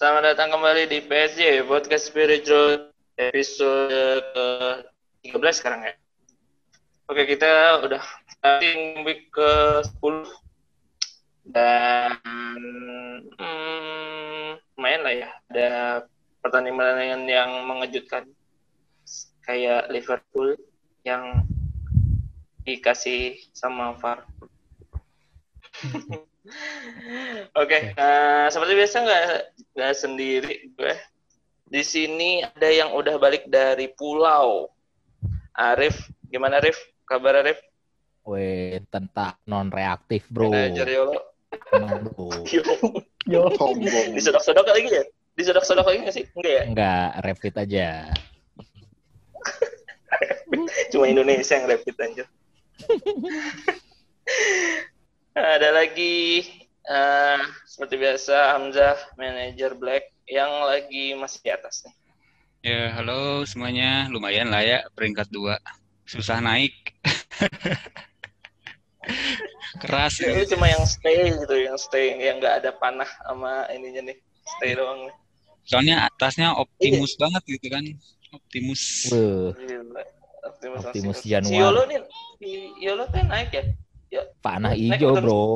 Selamat datang kembali di PSJ Podcast Spiritual episode ke-13 sekarang ya. Oke, kita udah starting week ke-10 dan hmm, lumayan lah ya. Ada pertandingan yang mengejutkan kayak Liverpool yang dikasih sama VAR. Oke, uh, seperti biasa nggak nggak sendiri gue. Di sini ada yang udah balik dari pulau. Arif, gimana Arif? Kabar Arif? Weh, tentang non reaktif bro. Manajer Yolo. Tenang, bro. Yo, disodok-sodok lagi ya? Disodok-sodok lagi nggak sih? Enggak ya? Enggak, rapid aja. Cuma Indonesia yang rapid anjir. Ada lagi eh, seperti biasa Hamzah, manajer Black yang lagi masih di atas nih. Ya, halo semuanya. Lumayan lah ya, peringkat dua. Susah naik. Keras Ini ya. cuma yang stay gitu, yang stay, yang nggak ada panah sama ininya nih, stay doang nih. Soalnya atasnya optimus banget gitu kan. Optimus. Gila. Optimus, Optimus Si. Yolo nih, Yolo kan naik ya? Ya, panah hijau bro.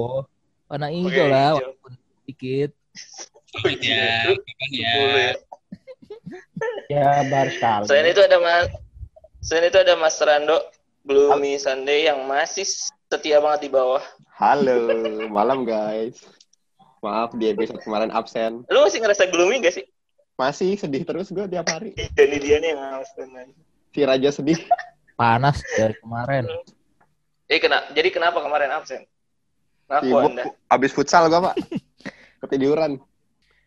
Panah hijau lah, hijau. walaupun sedikit. Ya, kapan ya? Ya. Ya, baru sekali. Selain itu ada Mas, selain itu ada Mas Rando, Gloomy Sunday yang masih setia banget di bawah. Halo, malam guys. Maaf di episode kemarin absen. Lu masih ngerasa gloomy gak sih? Masih sedih terus gue tiap hari. Jadi dia nih yang absen. Si Raja sedih. Panas dari kemarin. Eh, kena, jadi kenapa kemarin absen? Ngaku Sibuk Anda. abis futsal gue pak. Ketiduran.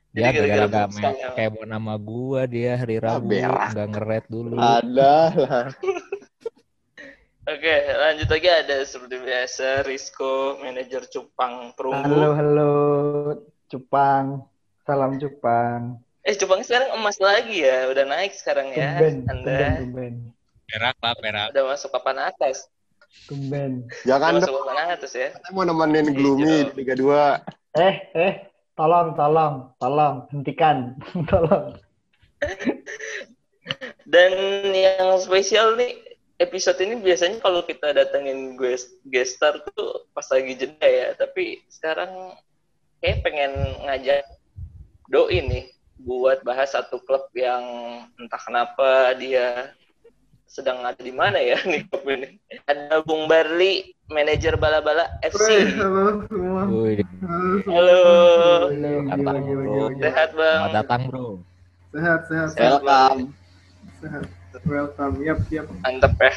Dia Jadi gara-gara ya. kayak nama gua dia hari Ah, Rabu berak. nggak ngeret dulu. Ada lah. Oke, lanjut lagi ada seperti biasa Risco, manajer Cupang Perunggu. Halo, halo, Cupang. Salam Cupang. Eh, Cupang sekarang emas lagi ya, udah naik sekarang ya. Tumben, tumben, Anda tumben. Perak lah, perak. udah masuk papan atas. Tumben. Jangan masuk dong. atas ya. Kita mau nemenin Gloomy di Liga 2. Eh, eh, tolong, tolong, tolong, hentikan. tolong. Dan yang spesial nih episode ini biasanya kalau kita datengin guest guest star tuh pas lagi jeda ya, tapi sekarang kayak pengen ngajak doi nih buat bahas satu klub yang entah kenapa dia sedang ada di mana ya nih klub ini. Ada Bung Barli, manajer Bala-Bala FC. halo semua. Wih, Halo. Datang, bro. Sehat Bang. selamat datang bro. Sehat, sehat, Welcome. sehat. Welcome, yap, yap. Mantep ya.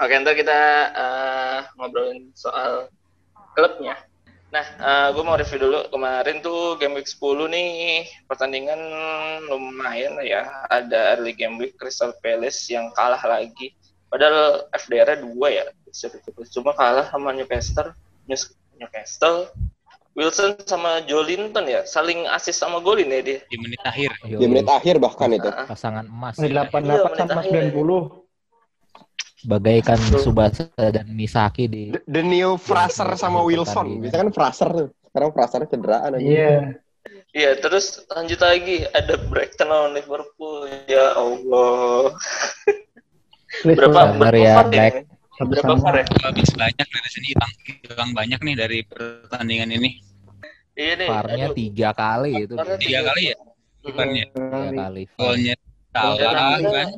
Oke, ntar kita eh, ngobrolin soal klubnya. Nah, gue mau review dulu. Kemarin tuh game week 10 nih, pertandingan lumayan lah ya. Ada early game week Crystal Palace yang kalah lagi. Padahal FDR-nya dua ya. Cuma kalah sama Newcastle. Newcastle. Wilson sama Jolinton ya, saling asis sama golin ya dia. Di menit akhir. Di menit akhir bahkan itu. Pasangan emas. Menit Iya, 88 menit sama akhir. 90. Bagaikan. Subasa dan Misaki di The, the new Fraser sama Wilson. Biasanya kan Fraser tuh. Sekarang Fraser cederaan aja. Iya. Iya, terus lanjut lagi ada Brighton lawan Liverpool. Ya Allah. Berapa berapa ya, Black. Berapa. VAR ya? Habis banyak dari sini hilang, hilang banyak nih dari pertandingan ini. Iya nih. Farnya tiga kali itu. Tiga kali ya? Depannya. Tiga kali. Golnya salah kan.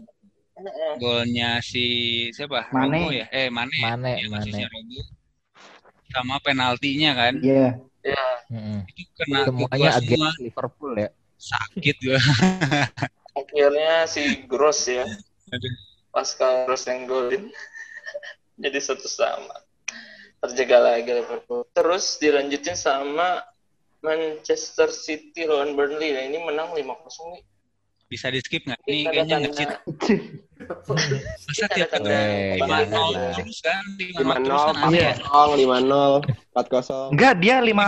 Golnya si siapa? Mane. Robo ya? Eh, Mane. Mane, Yang Mane. Robo. Sama penaltinya kan. Iya. Iya. Mm-mm. Itu kena ke Semuanya gua semua. Liverpool ya. Sakit gua. Akhirnya si Gross ya. Pascal Gross yang golin. Jadi satu sama. Terjaga lagi Liverpool. Terus dilanjutin sama Manchester City lawan Burnley. Nah, ini menang 5-0 nih. Bisa di skip nggak? Ini Nih kayaknya tanda-tanda- nge-cheat. Masa Ini tiap Eh, lima nol Iya. terus kan? Lima 5-0, nol kan aneh ya? 4-0, 5-0, 4-0. Enggak, dia 5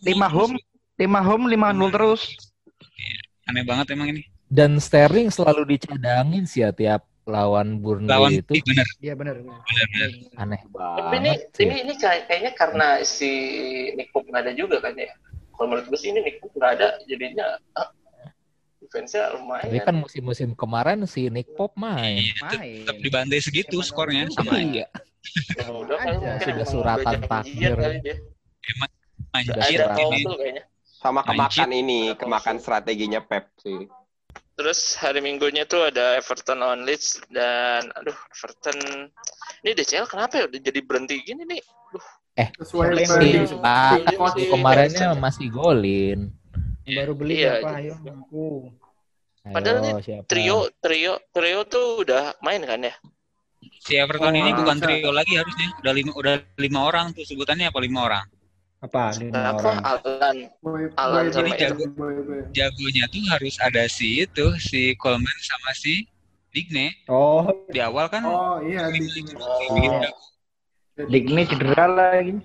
5 home, 5 home, 5 nol terus. Aneh banget emang ini. Dan Sterling selalu dicadangin sih ya tiap lawan Burnley Lawan itu bener, Iya benar. bener, bener. aneh Tapi ini, banget sih. ini, ini kayak- kayaknya karena si Nick Pope nggak ada juga kan ya. kalau menurut gue sih ini Nick Pop nggak ada jadinya ah, defense-nya lumayan Tapi kan musim-musim kemarin si Nick Pop main. Iya, Main. tetap dibantai segitu skornya sama aja. Iya. Ya udah kan Sudah emang suratan takdir. dia. Anjir ini. tuh kayaknya Sama kemakan ini, kemakan strateginya Pep sih. Terus hari Minggunya tuh ada Everton on Leeds dan aduh Everton ini DCL kenapa ya udah jadi berhenti gini nih? Sesuai Leeds plan. sih. Ah, William sih kemarinnya Everton. masih golin. Baru beli Iya, iya. Ayo aku. Ayo, Padahal nih siapa? Trio trio trio tuh udah main kan ya? Si Everton ini Oh, bukan masa. trio lagi harusnya. Udah lima udah lima orang tuh sebutannya apa lima orang. Apa? Lima Apa orang. Alan Alan boy, sama boy, itu. boy, boy. Jagonya tuh harus ada si itu si Coleman sama si Digne. Oh, Di awal kan Oh iya di bikin jago. Digne cedera lagi.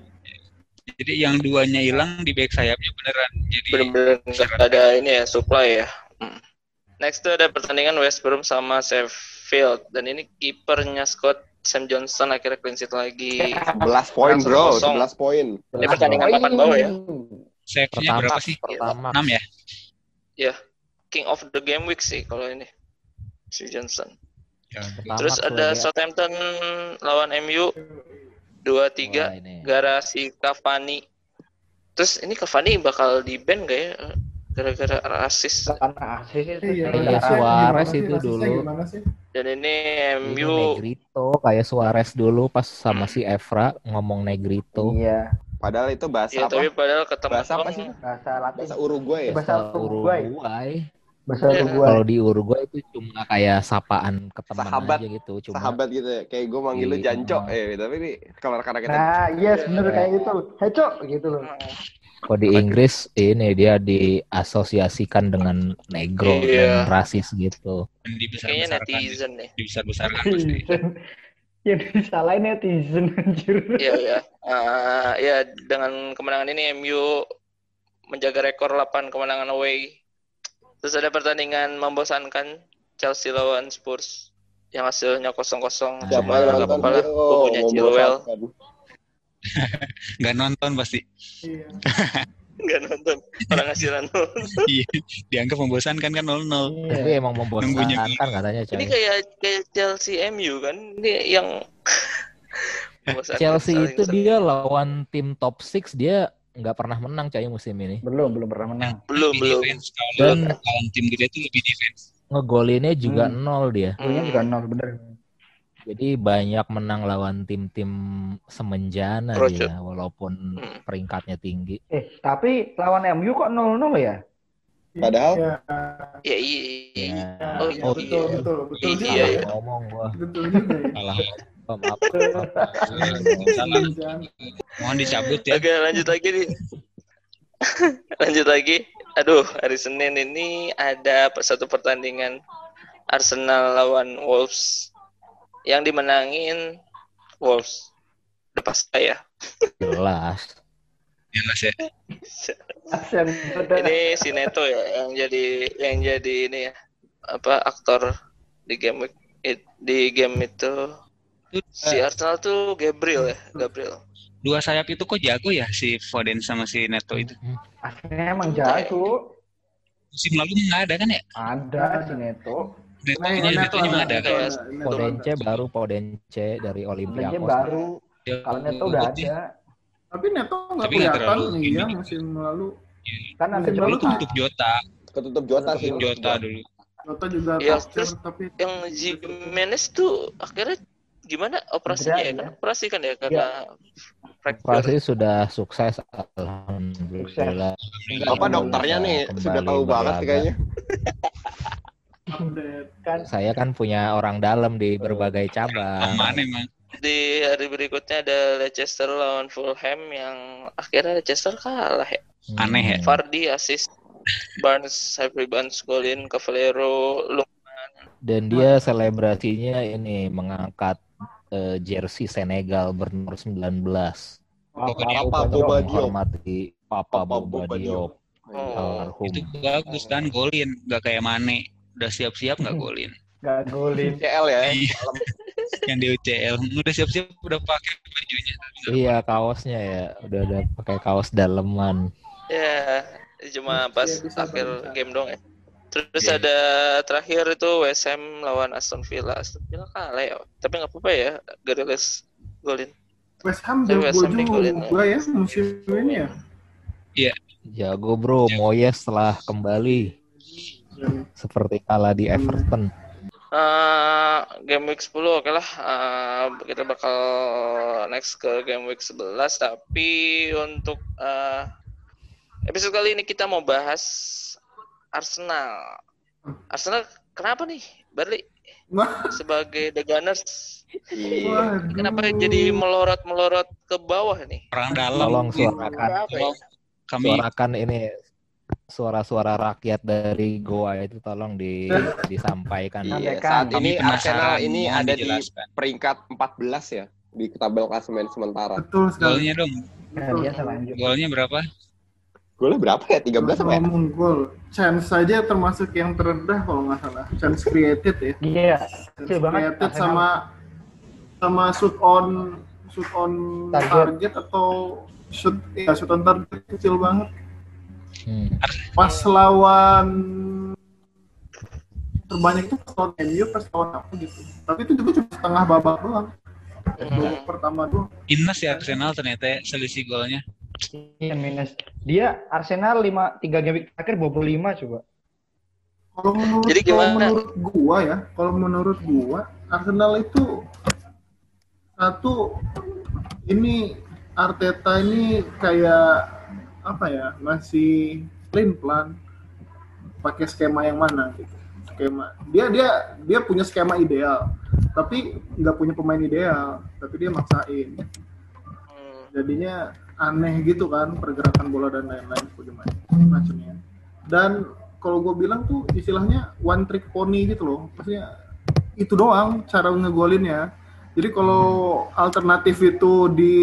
Jadi yang duanya hilang di back sayapnya beneran. Jadi bener-bener ada ini ya supply ya. Hmm. Next tuh ada pertandingan West Brom sama Sheffield dan ini kipernya Scott Sam Johnson akhirnya clean sheet lagi. 11 poin, bro. Kosong. 11 poin. Ini pertandingan papan bawah ya. save-nya Pertama, berapa sih? pertama. 6 ya? King of the game week sih kalau ini si Johnson. Pertama Terus tuh ada Southampton lawan MU 2-3 Wah, ini. garasi Cavani. Terus ini Cavani bakal di ban gak ya? Gara-gara rasis. Karena asis itu. Iya, Iya, Suarez sih? itu dulu. Gimana sih? Dan ini Ini MU Negrito kayak Suarez dulu pas sama si Evra ngomong Negrito. Iya. Padahal itu bahasa ya apa? tapi padahal ketemu Bahasa apa sih? Bahasa Latin. Bahasa Uruguay ya? Bahasa Uruguay. Uruguay. Bahasa Iya. Uruguay. Kalau di Uruguay itu cuma kayak sapaan ke teman Sahabat. aja gitu. Cuma Sahabat gitu ya. Kayak gue manggil lu Iya. Janco. Eh, tapi ini kalau karena kita Nah, yes bener kayak gitu. Heco gitu loh. Kalau di Inggris ini dia diasosiasikan dengan negro Iya. dan rasis gitu. Dan Kayaknya netizen nih. Dibesar-besarkan pasti. Yang disalahin netizen anjir. Iya ya. Eh, ya dengan kemenangan ini MU menjaga rekor 8 kemenangan away. Terus ada pertandingan membosankan Chelsea lawan Spurs yang hasilnya kosong-kosong. Siapa Cuma yang nggak apa-apa lah. Oh, Gue punya Chilwell. Nggak nonton pasti. Iya. Nggak nonton. Orang hasilan nonton. Iya. Dianggap membosankan kan 0-0. Tapi Iya. emang Nunggunya membosankan katanya Ini coy. kayak kayak Chelsea MU kan. Ini yang Chelsea itu dia lawan tim top 6 dia nggak pernah menang coy musim ini. Belum, belum pernah menang. belum Lebih belum. defense. Kalau Dan- lawan tim gede itu lebih defense. Ngegolinnya juga Hmm. nol dia. Golnya juga nol bener. Jadi banyak menang lawan tim-tim semenjana Kerucut. dia walaupun Hmm. peringkatnya tinggi. Eh, tapi lawan MU kok 0-0 ya? Padahal? Iya, Ya iya. Ya, iya, Oh, iya, oh, betul, iya. betul, betul Iya, iya. ya. ngomong gua Betul juga ya. salah. Oh, maaf. Mohon dicabut ya. Oke lanjut lagi nih. lanjut lagi. Aduh hari Senin ini ada satu pertandingan Arsenal lawan Wolves yang dimenangin Wolves. Udah pasti ya. Jelas. Jelas ya. Asian bener. Ini si Neto ya yang jadi yang jadi ini ya apa aktor di game di game itu si Arsenal tuh Gabriel ya Gabriel. Dua sayap itu kok jago ya si Foden sama si Neto itu. Aslinya emang jago. Musim lalu nggak ada kan ya? Ada si Neto. Netonya nggak ada Neto kan? kayak Podence baru Podence dari Dia Olympiakos. baru. Kalau Neto udah ada. Tapi Neto nggak kelihatan iya ini. musim lalu. Kan ada Musim lalu Dulu tuh tutup Jota, ketutup Jota sih. Jota dulu. Jota juga Iya, top terus- tapi Yang Jimenez tuh akhirnya gimana operasinya ya? ya. Kan operasi kan ya karena fracture. Operasi sudah sukses alhamdulillah. Apa dokternya nih sudah tahu banget kayaknya. update. kan Saya kan punya orang dalam di berbagai cabang. Aman emang. Di hari berikutnya ada Leicester lawan Fulham yang akhirnya Leicester kalah ya. Aneh ya. Vardy assist Barnes, Harvey Barnes golin, Cavallero, Lung Dan dia selebrasinya ini mengangkat eh, jersey Senegal bernomor 19. Papa Boba Diop. Papa Papa Boba Diop Oh. Itu bagus kan golin, nggak kayak Mane. Udah siap-siap nggak golin. gak golin. CL ya. Iya. Yang di UCL udah siap-siap udah pakai bajunya. Iya kaosnya ya udah udah pakai kaos daleman. Ya, cuma pas Iya, bisa, akhir bisa. game dong ya. Terus Iya. ada terakhir itu West Ham lawan Aston Villa. Aston Villa kalah ya, tapi nggak apa-apa ya, Gariles golin. West Ham Tapi jago West Ham juga ya musim ini ya. Jago bro, Moyes telah kembali seperti kalah di Everton. Eh, game week 10 oke lah. Eh, kita bakal next ke game week 11 tapi untuk eh, episode kali ini kita mau bahas Arsenal. Arsenal kenapa nih Wah, sebagai The Gunners. Waduh. kenapa jadi melorot-melorot ke bawah nih? Orang dalam. Tolong suarakan, ya? Kami. Suarakan ini suara-suara rakyat dari Goa itu tolong di, disampaikan. Iya, saat ini. Arsenal ini ada di peringkat 14 ya di tabel klasemen sementara. Betul sekali. Golnya dong. Nah, biasa lanjut. Golnya berapa? Golnya berapa ya? 13 apa ya? Ngomong gol. Chance saja termasuk yang terendah kalau nggak salah. Chance created ya. Iya, Chance kecil banget. created sama sama shoot on shoot on Target. target, atau shoot ya shoot on target kecil banget. Hmm. Pas lawan terbanyak itu pas lawan MU pas lawan apa gitu. Tapi itu juga cuma setengah babak doang. Babak pertama doang. Minus ya Arsenal ternyata ya, selisih golnya. Iya, minus. Dia Arsenal 5 3 game terakhir bobol 5 coba. Kalau menurut Jadi kalau gimana? menurut gua ya, kalau menurut gua Arsenal itu satu ini Arteta ini kayak apa ya masih plain plan pakai skema yang mana gitu. Skema dia dia dia punya skema ideal tapi nggak punya pemain ideal tapi dia maksain. Jadinya aneh gitu kan pergerakan bola dan lain-lain macamnya dan kalau gue bilang tuh istilahnya one trick pony gitu loh maksudnya itu doang cara ngegolinnya jadi kalau alternatif itu di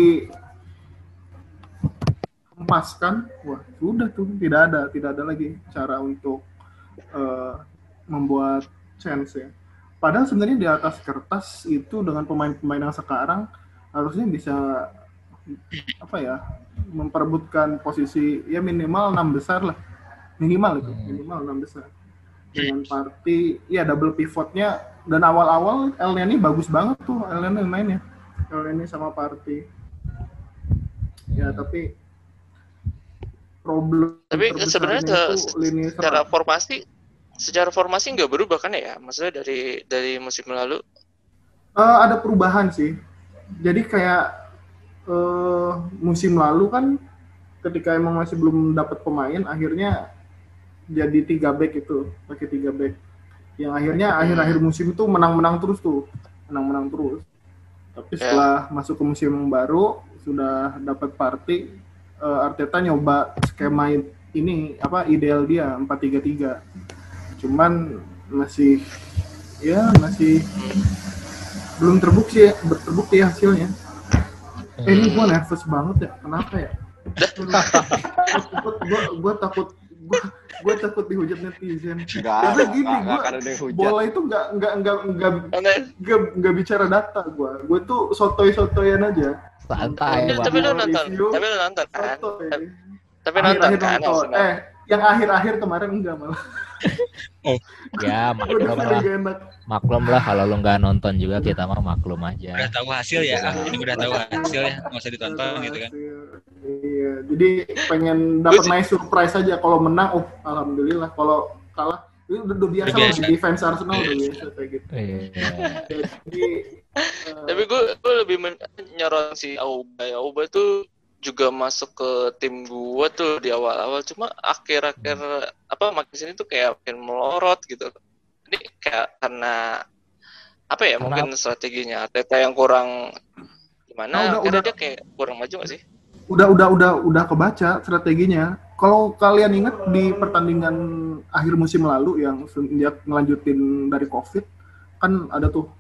emaskan wah sudah tuh tidak ada tidak ada lagi cara untuk eh, membuat chance ya. Padahal sebenarnya di atas kertas itu dengan pemain-pemain yang sekarang harusnya bisa apa ya memperebutkan posisi ya minimal enam besar lah. Minimal itu Hmm. minimal enam besar. Dengan party ya double pivotnya dan awal-awal El Neni bagus banget tuh El Neni mainnya. El Neni sama party. Ya tapi problem Tapi sebenarnya secara formasi secara formasi nggak berubah kan ya maksudnya dari dari musim lalu Eh, ada perubahan sih. Jadi kayak eh, musim lalu kan ketika emang masih belum dapat pemain, akhirnya jadi tiga back itu pakai tiga back. Yang akhirnya akhir-akhir musim itu menang-menang terus tuh, menang-menang terus. Tapi setelah masuk ke musim baru sudah dapat party, eh, Arteta nyoba skema ini apa ideal dia 4-3-3. Cuman masih ya masih belum terbukti ya, terbukti hasilnya. Eh, ini gua nervous banget ya. Kenapa ya? gua, gua takut gua, gua takut dihujat netizen. Karena ada, gini, hujat. bola itu nggak nggak nggak nggak nggak nggak bicara data gua. Gua tuh sotoy-sotoyan aja. Santai, Iya, Bang. tapi lu nonton tapi lu nonton kan Sotoy. tapi nonton Akhir-akhir kan? Eh, yang akhir-akhir kemarin enggak malah. Ya, Gua maklum lah. Maklum lah kalau lu nggak nonton juga kita mah maklum aja. Udah tahu hasil ya. Ini udah tahu hasil ya. Nggak usah ditonton gitu kan. Iya, jadi pengen dapat nice surprise aja. Kalau menang, oh alhamdulillah. Kalau kalah, itu udah, udah biasa Udah lah biasa. di defense Arsenal udah biasa kayak gitu. Iya. Jadi, eh, tapi gue gue lebih men- nyorot si Auba ya Auba tuh juga masuk ke tim gue tuh di awal-awal. Cuma akhir-akhir apa makin sini tuh kayak makin melorot gitu. Ini kayak karena apa ya Karena mungkin strateginya Arteta yang kurang Nah, gimana udah- karena udah. dia kayak kurang maju gak sih? Udah udah udah udah kebaca strateginya. Kalau kalian ingat di pertandingan akhir musim lalu yang sejak ngelanjutin dari COVID kan ada tuh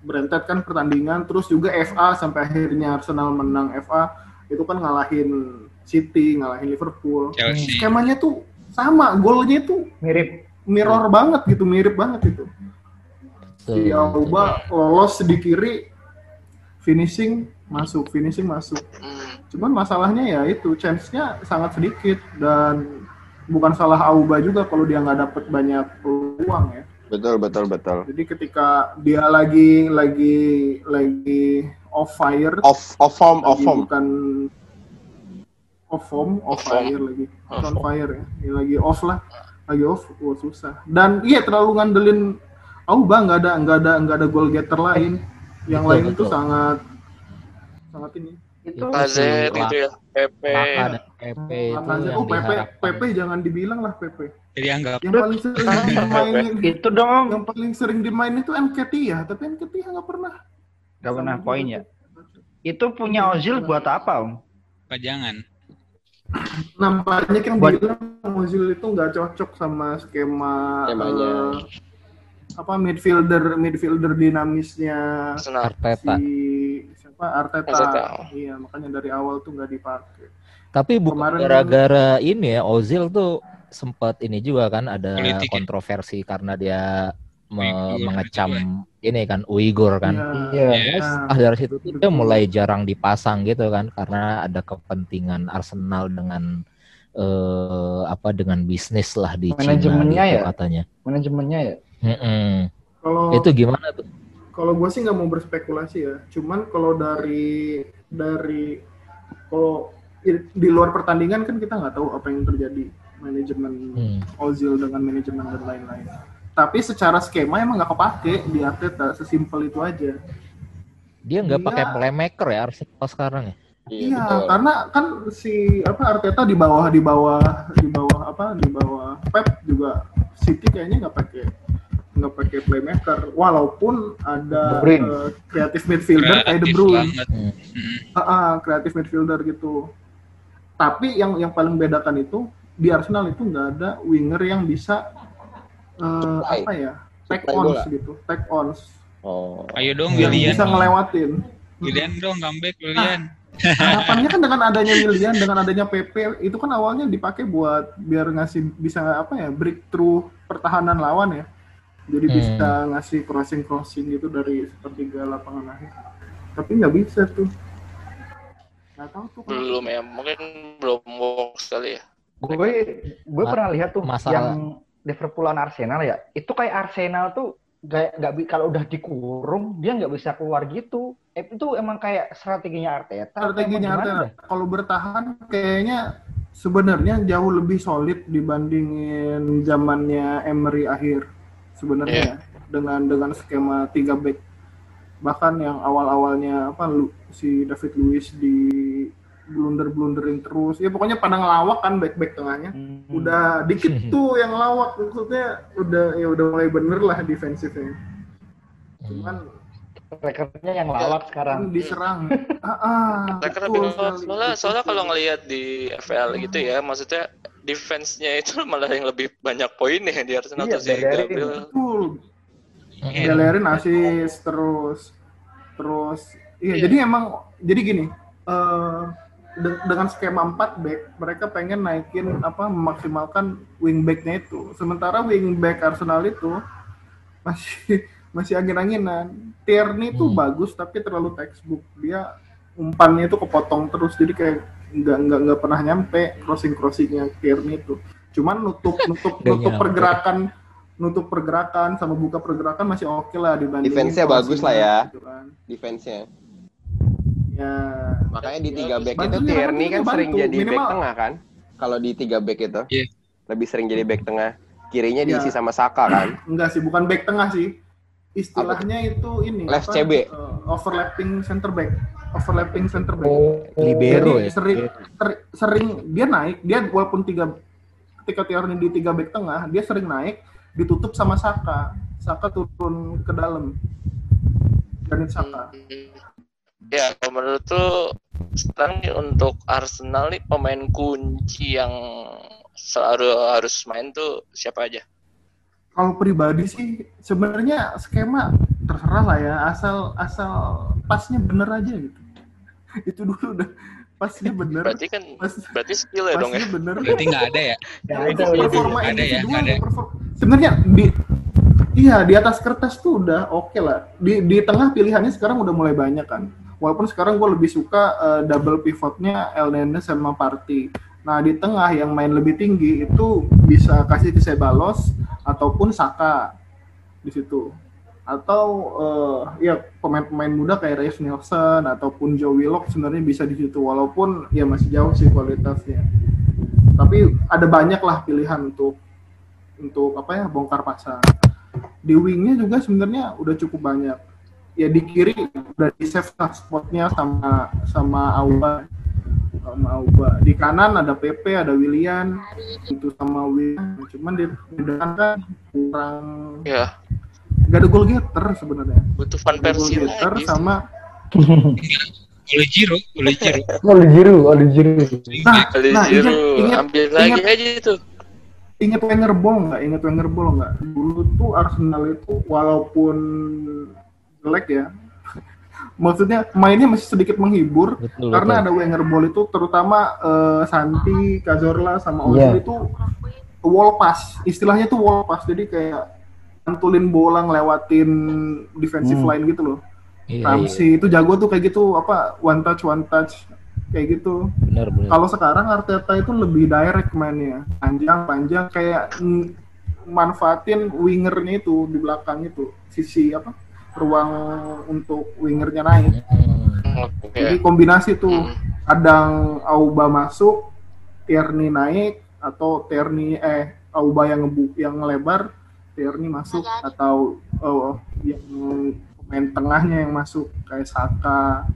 berentet kan pertandingan terus juga FA sampai akhirnya Arsenal menang FA itu kan ngalahin City, ngalahin Liverpool. Chelsea. Skemanya tuh sama, golnya tuh Mirip. mirror banget gitu, mirip banget itu. Si. Auba lolos di kiri, finishing masuk finishing masuk. Hmm. Cuman masalahnya ya itu chance-nya sangat sedikit dan bukan salah Auba juga kalau dia nggak dapet banyak peluang ya. Betul, betul, betul. Jadi ketika dia lagi lagi lagi off fire, Off, off form, off form. bukan off form, off Off form. fire lagi, Off on fire ya. Dia lagi off lah, lagi off, wah susah. Dan iya terlalu ngandelin Auba nggak ada nggak ada nggak ada goal getter lain. Yang Betul, lain itu betul. sangat sangat ini. Itu Lacazette Lah. itu ya. Maka dan PP itu yang Oh Pepe, diharapkan. Pepe jangan dibilang lah Pepe. Jadi anggap Yang paling sering dimainin, itu dong yang paling sering dimainin itu Nketiah, tapi Nketiah nggak pernah. Gak pernah poin ya. Itu punya Ozil buat apa, Om? pajangan. Nah, banyak yang Buat- bilang Ozil itu nggak cocok sama skema Skemanya. eh, apa midfielder midfielder dinamisnya. Arteta. si siapa Arteta. Arteta. Iya, makanya dari awal tuh nggak dipakai. Tapi bukan gara-gara ini ya, Ozil tuh sempat ini juga kan ada Politik ya? kontroversi karena dia me- Uyghur mengecam ini kan Uighur kan. Iya. Iya. Nah, Ah dari situ tuh dia mulai jarang dipasang gitu kan karena ada kepentingan Arsenal dengan eh apa dengan bisnis lah di Cina Manajemennya gitu ya? katanya. manajemennya ya. Mm-mm. kalau Itu gimana tuh? Kalau gue sih nggak mau berspekulasi ya. Cuman kalau dari dari kalau di luar pertandingan kan kita nggak tahu apa yang terjadi manajemen Hmm. Ozil dengan manajemen dan lain-lain. Tapi secara skema emang nggak kepake di Arteta, sesimpel itu aja. Dia nggak pakai playmaker ya Arsenal sekarang ya. Iya, betul. karena kan si apa Arteta di bawah di bawah di bawah apa di bawah Pep juga City kayaknya nggak pakai nggak pakai playmaker walaupun ada eh, kreatif midfielder kayak De Kreatif Bruyne. Hmm. Mm. Ah, ah, kreatif midfielder gitu. Tapi yang yang paling bedakan itu di Arsenal itu nggak ada winger yang bisa eh, Supply. apa ya take Supply ons bola. gitu, take ons Oh. Ayo dong yang Willian. bisa ngelewatin. Willian dong comeback Willian. Harapannya kan dengan adanya Willian, dengan adanya PP itu kan awalnya dipakai buat biar ngasih bisa apa ya breakthrough pertahanan lawan ya. Jadi Hmm. bisa ngasih crossing crossing gitu dari sepertiga lapangan akhir. Tapi nggak bisa tuh. Nggak tahu tuh. Belum ya, mungkin belum works kali ya. Gue gue pernah lihat tuh masalah- yang Liverpool lawan Arsenal ya. Itu kayak Arsenal tuh gak, gak bi- kalau udah dikurung dia nggak bisa keluar gitu. Eh, itu emang kayak strateginya Arteta. Strateginya Arteta kalau bertahan kayaknya sebenarnya jauh lebih solid dibandingin zamannya Emery akhir sebenarnya ya. dengan dengan skema 3 back. Bahkan yang awal-awalnya apa lu- si David Luiz di blunder-blunderin terus. Ya pokoknya pada ngelawak kan back-back tengahnya. Hmm. udah dikit tuh yang lawak maksudnya udah ya udah mulai bener lah defensifnya. Cuman Strikernya yang lawak sekarang. diserang. Ah, ah soalnya, soalnya kalau ngelihat di FPL gitu ya, maksudnya defense-nya itu malah yang lebih banyak poinnya di Arsenal Iya, tuh si. Gabriel. Betul. Bellerin asis terus terus iya jadi emang jadi gini eh, de- dengan skema 4 back mereka pengen naikin apa memaksimalkan wing backnya itu sementara wing back Arsenal itu masih masih angin-anginan Tierney itu Hmm. bagus tapi terlalu textbook dia umpannya itu kepotong terus jadi kayak nggak nggak nggak pernah nyampe crossing crossingnya Tierney itu cuman nutup nutup nutup pergerakan nutup pergerakan sama buka pergerakan masih oke lah dibanding Defense-nya bagus lah ya. Defense-nya. ya Makanya di tiga back Bantu itu Tierney bantu kan dia, sering bantu. jadi back Minimal- tengah kan? Kalau di tiga back itu. Iya. Lebih sering jadi back tengah. Kirinya diisi Iya. sama Saka kan? enggak sih bukan back tengah sih istilahnya itu ini Left apa, CB. eh, overlapping center back. Overlapping center back. Oh, Libero Jadi ya. sering ter- sering dia naik dia walaupun tiga ketika Tierney di tiga back tengah dia sering naik ditutup sama Saka. Saka turun ke dalam. Granit Saka. Ya, kalau menurut tuh sekarang nih untuk Arsenal nih pemain kunci yang selalu harus main tuh siapa aja? Kalau pribadi sih sebenarnya skema terserah lah ya asal asal pasnya bener aja gitu itu dulu udah pasnya bener Berarti kan pas berarti skill ya dong ya. bener Berarti nggak ada ya? Nggak ada, performa Ada ya, ada. perform- sebenarnya di iya di atas kertas tuh udah oke lah di di tengah pilihannya sekarang udah mulai banyak kan Walaupun sekarang gue lebih suka eh, double pivotnya El Nene sama Party. Nah di tengah yang main lebih tinggi itu bisa kasih ke Sebalos ataupun Saka di situ. Atau eh, ya pemain-pemain muda kayak Reis Nelson ataupun Joe Willock sebenarnya bisa di situ walaupun ya masih jauh sih kualitasnya. Tapi ada banyak lah pilihan untuk untuk apa ya bongkar pasang. Di wingnya juga sebenarnya udah cukup banyak. Ya di kiri udah di save spotnya sama sama Auba sama Auba. Di kanan ada PP, ada William, itu sama William. Cuman di depan kan kurang Ya, nggak ada goal getter sebenarnya. butuh Van Ada goal getter lagi. sama oleh Jiro. Oleh Jiru, oleh Jiru. nah, nah ingat, Giroud, ingat, ambil lagi ingat- aja itu. ingat Wenger Ball nggak? Ingat Wenger Ball nggak? Dulu tuh Arsenal itu walaupun jelek ya, maksudnya mainnya masih sedikit menghibur Betul, karena betul. ada Wenger Ball itu terutama eh, Santi, Cazorla sama. Ozil itu wall pass, istilahnya tuh wall pass. Jadi kayak antulin bola ngelewatin defensive Hmm. line gitu loh. Iya, iya. Ramsey itu jago tuh kayak gitu apa one touch one touch kayak gitu. Benar, benar. Kalau sekarang Arteta itu lebih direct mainnya, panjang-panjang kayak manfaatin wingernya itu di belakang itu, sisi apa ruang untuk wingernya naik. Hmm. Oke. Jadi kombinasi tuh Hmm. kadang Auba masuk, Tierney naik atau Tierney eh Auba yang ngebu yang ngelebar, Tierney masuk atau oh, yang pemain tengahnya yang masuk kayak Saka.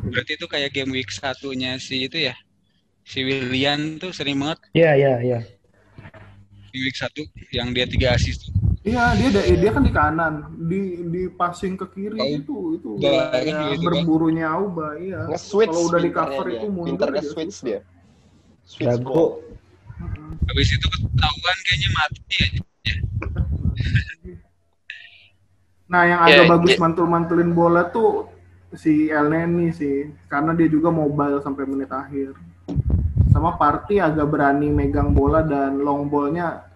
Berarti itu kayak game week satunya si itu ya. Si William tuh sering banget Iya, iya, iya. di week satu yang dia tiga assist. tuh. Iya, dia ada dia kan di kanan, di di passing ke kiri Au- itu itu Auba, kan wilayah gitu, berburunya Auba, iya. Kalau udah di cover dia. itu mundur nge-switch susah. dia. Switch ball. Jago. Habis itu ketahuan kayaknya mati ya. Nah, yang Ya, agak bagus ya. mantul-mantulin bola tuh si El Neni sih, karena dia juga mobile sampai menit akhir. Sama Party agak berani megang bola dan long ballnya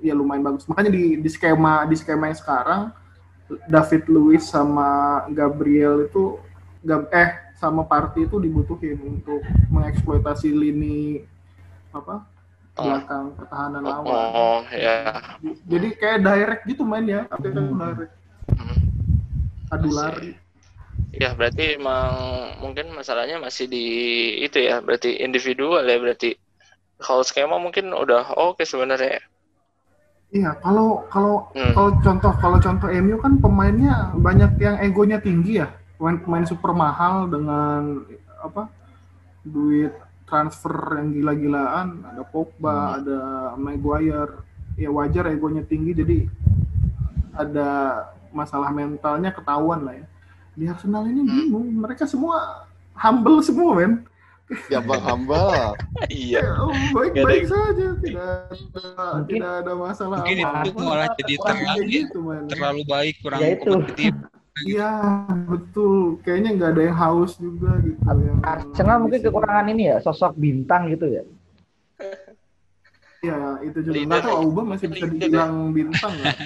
ya lumayan bagus. Makanya di, di skema di skema yang sekarang David Luiz sama Gabriel itu Gab, eh sama Party itu dibutuhin untuk mengeksploitasi lini apa belakang pertahanan lawan. Oh, ya. Jadi kayak direct gitu mainnya, Arteta tuh direct. Hmm. Adu lari. Ya, berarti emang mungkin masalahnya masih di itu ya, berarti individual ya berarti. Kalau skema mungkin udah oke sebenarnya. Iya, kalau kalau Hmm. kalau contoh kalau contoh MU kan pemainnya banyak yang egonya tinggi ya. Pemain pemain super mahal dengan apa? duit transfer yang gila-gilaan, ada Pogba, ada Maguire. Ya wajar egonya tinggi jadi ada masalah mentalnya ketahuan lah ya. Di Arsenal ini bingung, mereka semua humble semua, men. Gampang hamba. Iya. Ya, baik-baik ada- saja, tidak ada, Mungkin- tidak ada masalah Mungkin apa-apa. itu malah jadi terang ya. gitu. Terlalu baik, kurang Ya itu. kompetitif. Iya, betul. Kayaknya nggak ada yang haus juga gitu. yang Arsenal mungkin kekurangan ini ya, sosok bintang gitu ya. Iya, itu juga. Nggak tahu ya. Auba masih bisa Leader dibilang bintang nggak?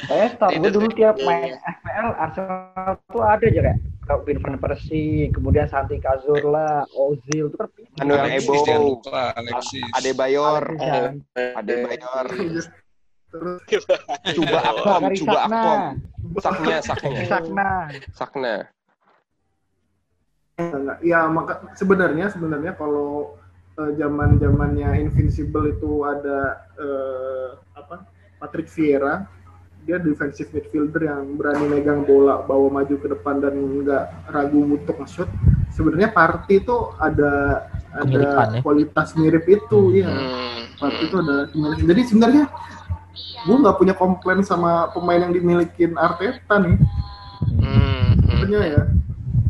Saya tahu gue Leader dulu ya. tiap main. FPL Arsenal tuh ada aja kayak Van Persie, kemudian Santi Cazorla, Ozil itu kan Anu yang Alexis, Ebo. jangan lupa Alexis. Adebayor. Alexis Sanchez, Adebayor. Terus Coba Akpom, Gary coba Sakna, Akpom. Saknya, saknya. Sakna. Sakna. Enggak, ya maka sebenarnya sebenarnya kalau eh, zaman zamannya Invincible itu ada eh, apa Patrick Vieira dia defensive midfielder yang berani megang bola bawa maju ke depan dan nggak ragu untuk nge-shoot sebenarnya Party itu ada Kemiripan, ada ya? kualitas mirip itu ya Hmm. Party itu ada dimiliki. jadi sebenarnya gue nggak punya komplain sama pemain yang dimilikin Arteta nih Hmm. Hmm. sebenarnya ya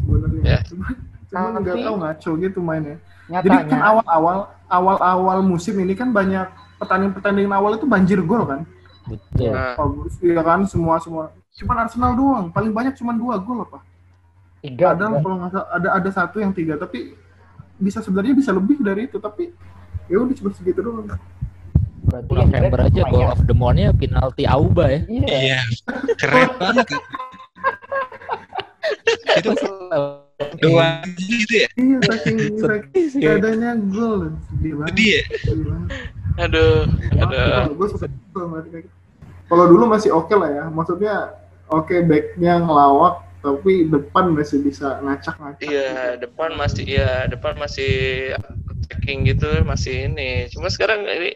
sebenarnya Ya. cuma cuma nggak Tapi- tahu ngaco gitu mainnya jadi kan Nyatanya, awal-awal awal-awal musim ini kan banyak pertandingan-pertandingan awal itu banjir gol kan Betul. Nah, bagus iya kan semua semua cuman Arsenal doang paling banyak cuman dua gol apa tiga, ada kalau nggak ada ada satu yang tiga tapi bisa sebenarnya bisa lebih dari itu tapi ya udah cuma segitu doang berarti November aja goal of the month-nya penalti Auba ya. Iya. Iya, keren banget. Itu doang gitu ya. Iya, saking saking adanya gol. Sedih banget. Sedih ya? Aduh, aduh. Kalau gue Kalau dulu masih oke lah ya, maksudnya oke backnya ngelawak, tapi depan masih bisa ngacak-ngacak. Iya, depan masih iya, depan masih attacking gitu masih ini. Cuma sekarang ini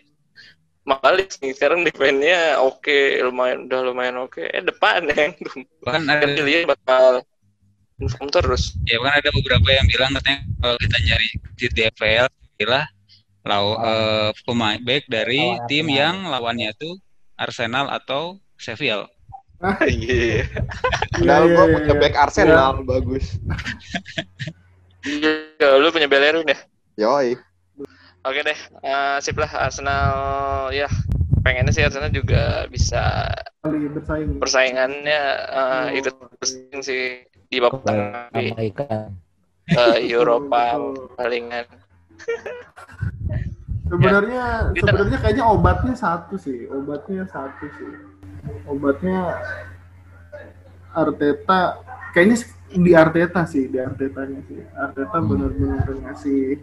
balik nih. Sekarang defense-nya oke, lumayan udah lumayan oke. Eh depan yang Bahkan kan ada dilihat bakal inform terus. ya bahkan ada beberapa yang bilang katanya kalau kita nyari di DFL pilih law eh, pemain back dari Lawan tim yang lawannya tuh Arsenal atau Sheffield. Iya. Padahal iya, gue iya, punya iya. back Arsenal bagus. Iya, lu punya Bellerin ya? Yoi. Oke deh, eh, sip lah Arsenal ya pengennya sih Arsenal juga bisa bersaing. persaingannya eh, Oh. ikut bersaing sih di babak tengah di Amerika. eh, Eropa palingan. Sebenarnya Kita- sebenarnya kayaknya obatnya satu sih, obatnya satu sih. Obatnya Arteta kayaknya di Arteta sih, di Artetanya sih. Arteta Hmm. benar-benar ngasih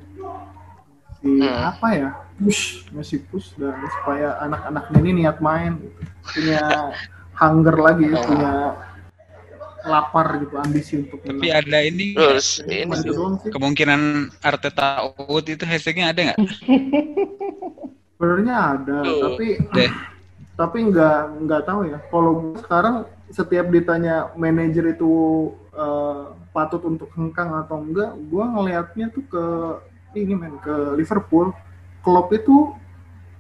si Hmm. apa ya? Push, ngasih push dan supaya anak-anaknya ini niat main gitu. Punya hunger lagi, Oh. punya lapar gitu, ambisi untuk Tapi menang. ada ini Terus ini kemungkinan Arteta out itu hashtagnya ada nggak? Sebenarnya ada, Tuh. tapi Deh. tapi nggak nggak tahu ya. Kalau gue sekarang setiap ditanya manajer itu eh, patut untuk hengkang atau enggak, gue ngelihatnya tuh ke ini men ke Liverpool. Klopp itu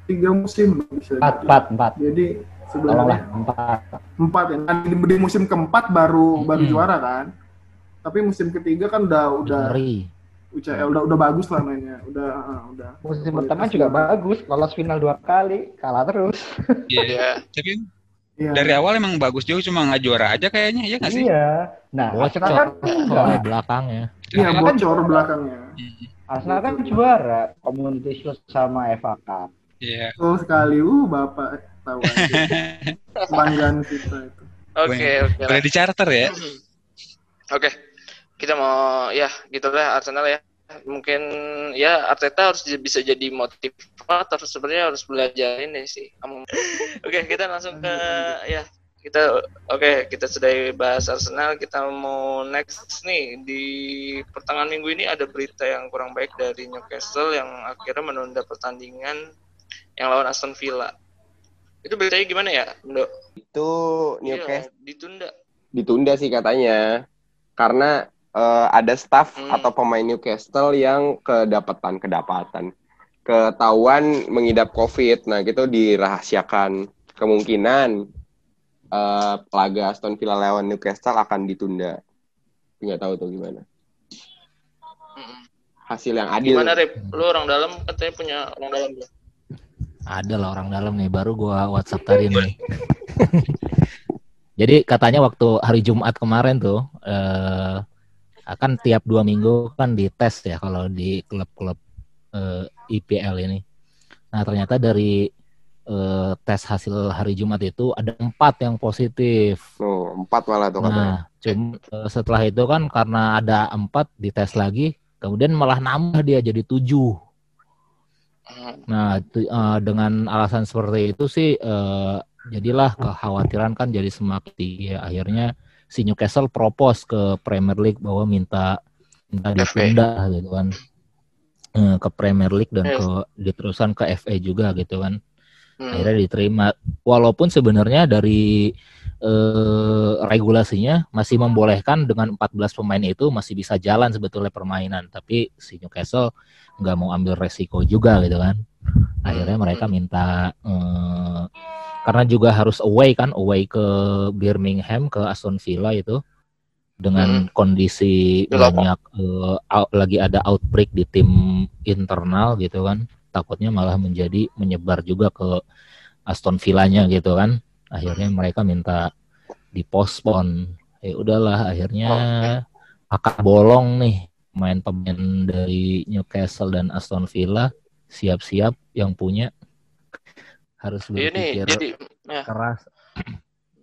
tiga musim bisa. Empat, jadi. empat, empat. Jadi sebenarnya empat. empat ya. Nah, di, di musim keempat baru baru Mm-mm. juara kan. Tapi musim ketiga kan udah udah Ngeri. UCL udah udah bagus lah mainnya. Udah ah, udah. Musim Kualitas pertama juga bagus, lolos final dua kali, kalah terus. Iya. ya Tapi Iya. dari awal emang bagus juga cuma nggak juara aja kayaknya ya nggak sih? Iya. Nah, Arsenal kan Bocor enggak. soalnya belakangnya. Iya, Arsenal kan bocor belakangnya. Arsenal kan juara Community Shield sama FA Cup. Iya. Oh sekali, uh bapak tahu aja. Kebanggaan kita itu. Oke, oke. lah. Boleh di charter ya? Oke. Kita mau ya gitulah Arsenal ya. Mungkin ya Arteta harus bisa jadi motivator sebenarnya harus belajar ini sih. Oke, kita langsung ke ya kita oke kita sudah bahas Arsenal kita mau next nih di pertengahan minggu ini ada berita yang kurang baik dari Newcastle yang akhirnya menunda pertandingan yang lawan Aston Villa itu beritanya gimana ya? Itu Iya, Newcastle ditunda ditunda sih katanya karena eh, ada staff Hmm. atau pemain Newcastle yang kedapatan kedapatan ketahuan mengidap COVID. Nah, gitu dirahasiakan kemungkinan eh, laga Aston Villa lawan Newcastle akan ditunda. Nggak tahu tuh gimana. Mm-mm. Hasil yang adil. Gimana Rip? Lu orang dalam katanya punya orang dalam ya? Ada lah orang dalam nih, baru gua WhatsApp tadi nih. Jadi katanya waktu hari Jumat kemarin tuh eh, akan tiap dua minggu kan dites ya kalau di klub-klub eh, IPL ini. Nah ternyata dari eh, tes hasil hari Jumat itu ada empat yang positif. Oh, empat malah tuh katanya. Nah, cuma eh, setelah itu kan karena ada empat dites lagi, kemudian malah nambah dia jadi tujuh. Nah, eh, dengan alasan seperti itu sih eh, jadilah kekhawatiran kan jadi semakin tinggi. Akhirnya si Newcastle propose ke Premier League bahwa minta minta ditunda gitu kan Eh, ke Premier League dan ke diterusan ke FA juga gitu kan. Hmm. Akhirnya diterima. Walaupun sebenarnya dari eh, regulasinya masih membolehkan dengan 14 pemain itu masih bisa jalan sebetulnya permainan, tapi si Newcastle nggak mau ambil resiko juga gitu kan. Akhirnya Hmm. mereka minta eh, karena juga harus away kan, away ke Birmingham ke Aston Villa itu dengan kondisi Di lapang. banyak eh, out- lagi ada outbreak di tim internal gitu kan. Takutnya malah menjadi menyebar juga ke Aston Villanya gitu kan. Akhirnya mereka minta dipospon. Ya udahlah akhirnya akan bolong nih main pemain dari Newcastle dan Aston Villa siap-siap yang punya harus Ini berpikir jadi ya, keras.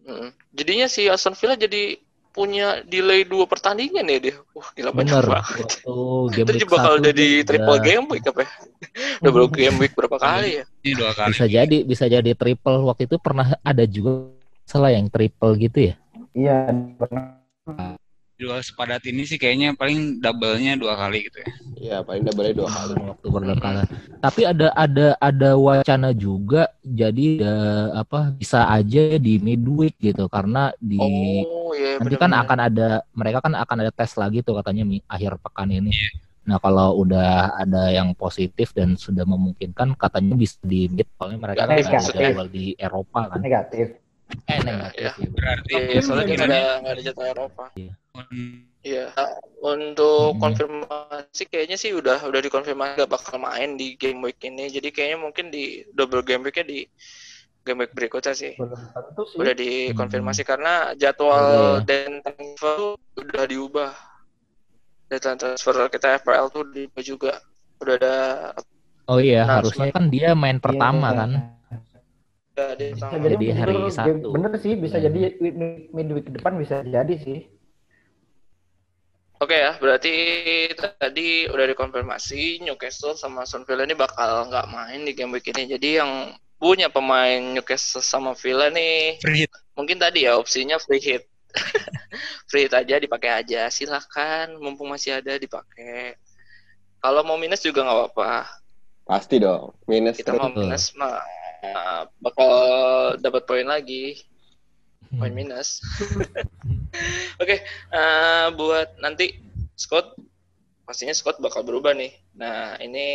mm. jadinya si Aston Villa jadi punya delay dua pertandingan ya dia. Wah, gila banyak Bener. banget. Waktu game Itu juga bakal satu udah di tuh triple game week apa ya? Double game week berapa kali ya? Ini dua kali. Bisa jadi, bisa jadi triple. Waktu itu pernah ada juga salah yang triple gitu ya. Iya, pernah. Dua sepadat ini sih kayaknya paling double-nya dua kali gitu ya. Iya, paling double dua kali. waktu berdekatan. Tapi ada ada ada wacana juga jadi eh, apa bisa aja di midweek gitu karena di Oh, iya nanti kan akan ada mereka kan akan ada tes lagi tuh katanya mi- akhir pekan ini. Nah kalau udah ada yang positif dan sudah memungkinkan katanya bisa di mid soalnya mereka kan Negatif ada jadwal di Eropa kan. Negatif. Eh negatif Iya. ya. Berarti Iya, soalnya kita nggak ada jadwal Eropa. Hmm, Iya. Untuk Mm-mm. konfirmasi kayaknya sih udah udah dikonfirmasi gak bakal main di game week ini. Jadi kayaknya mungkin di double game weeknya di game week berikutnya sih. Belum tentu sih. Udah dikonfirmasi karena jadwal Iya. dan transfer tuh udah diubah. Data transfer kita FPL tuh diubah juga. Udah ada Oh iya Nah, harusnya kan dia main pertama Iya, kan. Ada Bisa jadi, Jadi hari bener, Sabtu. bener sih, bisa Hmm. jadi mid- midweek depan bisa jadi sih. Oke ya, berarti tadi udah dikonfirmasi Newcastle sama Aston Villa ini bakal nggak main di game week ini. Jadi yang punya pemain Newcastle sama Villa nih free hit. mungkin tadi ya opsinya free hit. free hit aja dipakai aja, silakan mumpung masih ada dipakai. Kalau mau minus juga nggak apa-apa. Pasti dong. Minus Kita terus. mau minus mah uh, bakal dapat poin lagi. poin minus. Oke, eh, buat nanti Scott, pastinya Scott bakal berubah nih. Nah, ini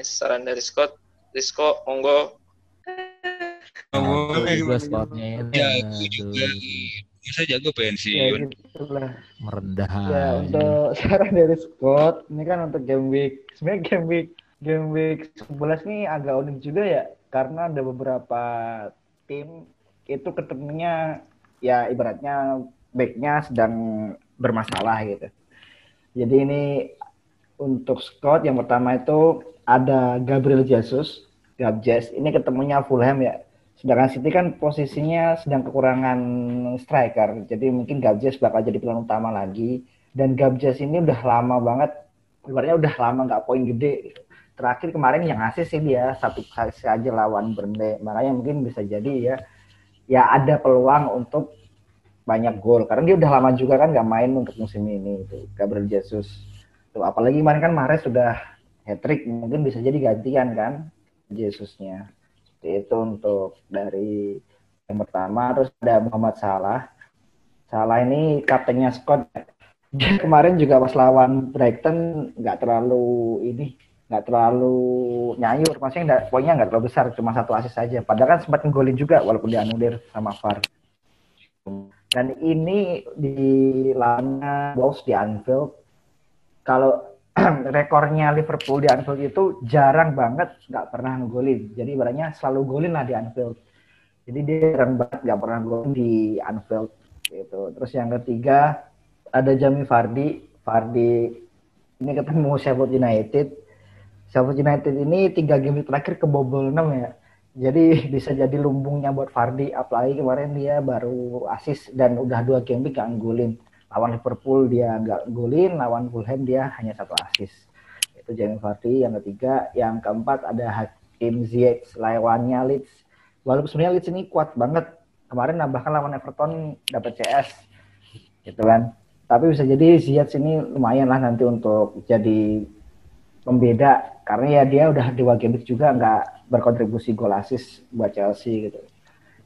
saran dari Scott. Rizko, monggo. Oh, Nah, boleh. juga spotnya itu. Ya, gue juga. Masa jago Ya pensiun. gitu lah. merendah. Ya untuk saran dari Scott, ini kan untuk game week. Sebenarnya game week game week 11 nih agak unik juga ya, karena ada beberapa tim itu ketemunya ya ibaratnya backnya sedang bermasalah gitu. Jadi ini untuk Scott yang pertama itu ada Gabriel Jesus, Gabjes. Ini ketemunya Fulham ya. Sedangkan City kan posisinya sedang kekurangan striker. Jadi mungkin Gabjes bakal jadi pilihan utama lagi. Dan Gabjes ini udah lama banget, ibaratnya udah lama nggak poin gede. Terakhir kemarin yang ngasih sih dia satu kali aja lawan Burnley. Makanya mungkin bisa jadi ya, ya ada peluang untuk banyak gol. Karena dia udah lama juga kan nggak main untuk musim ini. Itu Gabriel Jesus. Tuh, apalagi kemarin kan Mahrez sudah hat trick, mungkin bisa jadi gantian kan Jesusnya. Itu untuk dari yang pertama. Terus ada Muhammad Salah. Salah ini kaptennya Scott. Kemarin juga pas lawan Brighton nggak terlalu ini nggak terlalu nyayur, maksudnya nggak, poinnya nggak terlalu besar, cuma satu asis saja. Padahal kan sempat nggolin juga walaupun dianulir sama VAR. Dan ini di lawannya Wolves di Anfield. Kalau rekornya Liverpool di Anfield itu jarang banget nggak pernah ngegolin. Jadi ibaratnya selalu golin lah di Anfield. Jadi dia jarang banget nggak pernah golin di Anfield gitu. Terus yang ketiga ada Jamie Vardy. Vardy ini ketemu Sheffield United. Sheffield United ini tiga game terakhir kebobol 6 ya. Jadi bisa jadi lumbungnya buat Vardy. Apalagi kemarin dia baru asis dan udah dua game week nggak golin. Lawan Liverpool dia nggak golin, lawan Fulham dia hanya satu asis. Itu Jamie Vardy. Yang ketiga, yang keempat ada Hakim Ziyech lawannya Leeds. Walaupun sebenarnya Leeds ini kuat banget. Kemarin bahkan lawan Everton dapat CS. Gitu kan. Tapi bisa jadi Ziyech ini lumayan lah nanti untuk jadi pembeda karena ya dia udah game week juga nggak berkontribusi gol assist buat Chelsea gitu.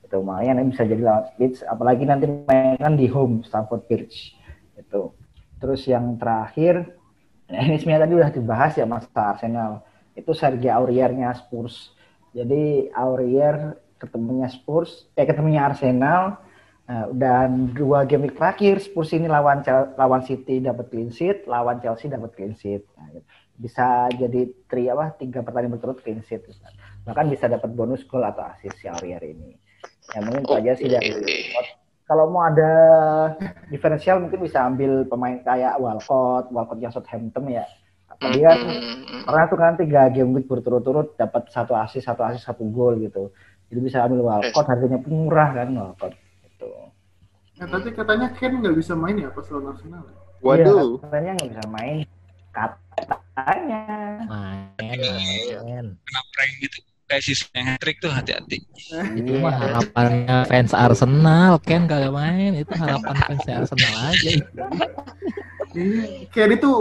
Itu lumayan bisa jadi lawan Leeds apalagi nanti mainan di home Stamford Bridge itu. Terus yang terakhir nah ini sebenarnya tadi udah dibahas ya Mas Arsenal. Itu Sergio Auriernya Spurs. Jadi Aurier ketemunya Spurs, eh ketemunya Arsenal Nah, dan dua game terakhir Spurs ini lawan lawan City dapat clean sheet, lawan Chelsea dapat clean sheet. Nah, gitu. Bisa jadi tri apa tiga pertandingan berturut clean sheet. Bahkan bisa dapat bonus gol atau assist si Aurier ini. Ya mungkin itu aja sih dari kalau mau ada diferensial mungkin bisa ambil pemain kayak Walcott, Walcott yang Southampton ya. Tapi kan Mm, pernah tuh kan tiga game week berturut-turut dapat satu assist, satu assist, satu gol gitu. Jadi bisa ambil Walcott, harganya pun murah kan Walcott. Gitu. Ya, tapi katanya Ken nggak bisa main ya pas lawan Arsenal. ya? Waduh. Iya, katanya nggak bisa main. Katanya. Main, Iya. main. Kena prank gitu. Kayak yang hat-trick tuh hati-hati. Itu mah harapannya fans Arsenal, Ken kagak main. Itu harapan fans Arsenal aja. Kayak itu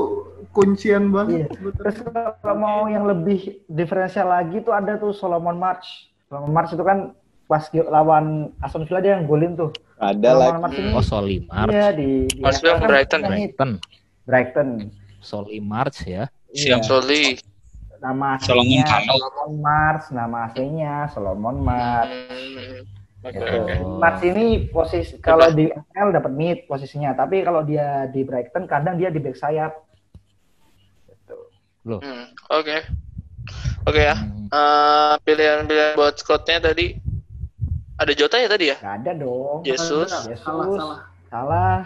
kuncian banget. Iya. Terus kalau mau yang lebih diferensial lagi tuh ada tuh Solomon March. Solomon March itu kan pas lawan Aston Villa dia yang golin tuh. Ada lah. Solomon March ini Oh, Solimar, iya di, di March bilang kan Brighton. Brighton, Brighton. Solimar ya. Iya. Siap. Soli. Nama Solomon aslinya Kalau. Solomon Mars, nama aslinya Solomon Mars. Hmm, Oke, Gitu. oke. Mars ini posisi kalau di FL dapat mid posisinya, tapi kalau dia di Brighton kadang dia di back sayap. Gitu. Hmm, Oke. Oke ya. Hmm. Eh, pilihan-pilihan buat squadnya tadi ada Jota ya tadi ya? Gak ada dong. Yesus. Yesus. Salah, salah. Salah,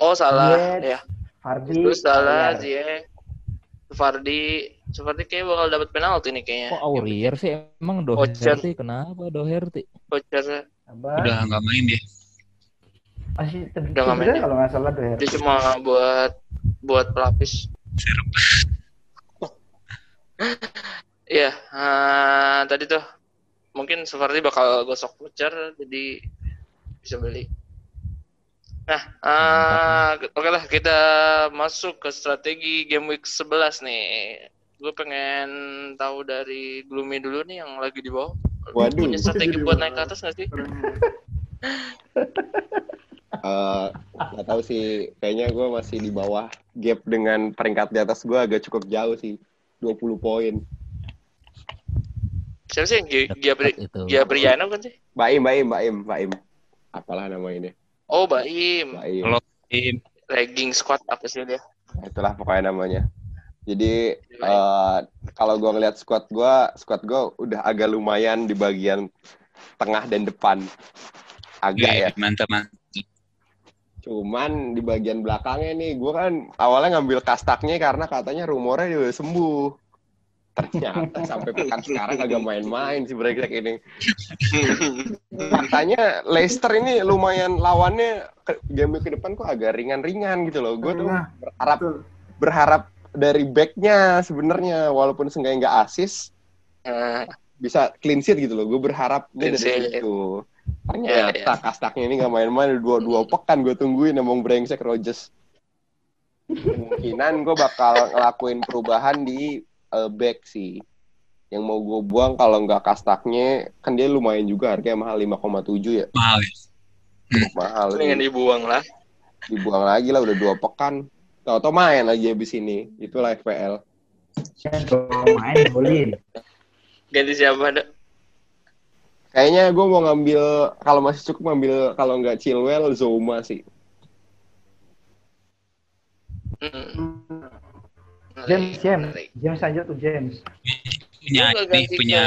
Oh salah Yates, ya. Fardi, Yesus salah, Aurier. Ziyech, Fardi, Fardi kayak bakal dapat penalti nih kayaknya. Kok Aurier sih emang. Doherty kenapa Doherty? Voucher Apa? Udah nggak main dia. Masih Udah nggak main kalau nggak salah Doher. dia cuma buat buat pelapis. Iya, eh, tadi tuh mungkin Sefardi bakal gosok voucher jadi bisa beli. Nah, eh, oke lah kita masuk ke strategi game week 11 nih. Gue pengen tahu dari Gloomy dulu nih yang lagi di bawah. Waduh. Punya strategi buat naik ke atas nggak sih? Eh, nggak tahu sih. Kayaknya gue masih di bawah. Gap dengan peringkat di atas gue agak cukup jauh sih. 20 poin. Siapa sih yang Gi- Giabri Dekat itu. Giabriano kan sih? Baim, Baim, Baim, Baim. Apalah namanya ini. Oh, Baim. Baim. Kalau tim Legging squad apa sih dia? Itulah pokoknya namanya. Jadi eh, kalau gue ngeliat squad gue, squad gue udah agak lumayan di bagian tengah dan depan. Agak ya. mantap mantap. Cuman di bagian belakangnya nih, gue kan awalnya ngambil kastaknya karena katanya rumornya dia udah sembuh. Ternyata sampai pekan sekarang agak main-main si brengsek ini. Katanya Leicester ini lumayan lawannya ke, game ke depan kok agak ringan-ringan gitu loh. Gue tuh Nah, berharap betul. berharap dari backnya sebenarnya walaupun seenggaknya nggak asis Eh, bisa clean sheet gitu loh. Gue berharap dari sheet. situ. Iya, Ternyata kastaknya ini nggak main-main dua dua pekan gue tungguin emang brengsek Rogers. Kemungkinan gue bakal ngelakuin perubahan di eh, back sih. Yang mau gue buang kalau nggak kastaknya kan dia lumayan juga harganya mahal 5,7 ya. Mahal ya. Cukup mahal. Sih. dibuang lah. Dibuang lagi lah udah dua pekan. Tau-tau main lagi habis ini. Itulah FPL. Kalau main golin. Ganti siapa ada? Kayaknya gue mau ngambil kalau masih cukup ngambil kalau nggak Chilwell Zoma sih. Hmm. James, James. James aja tuh James. Punya ini punya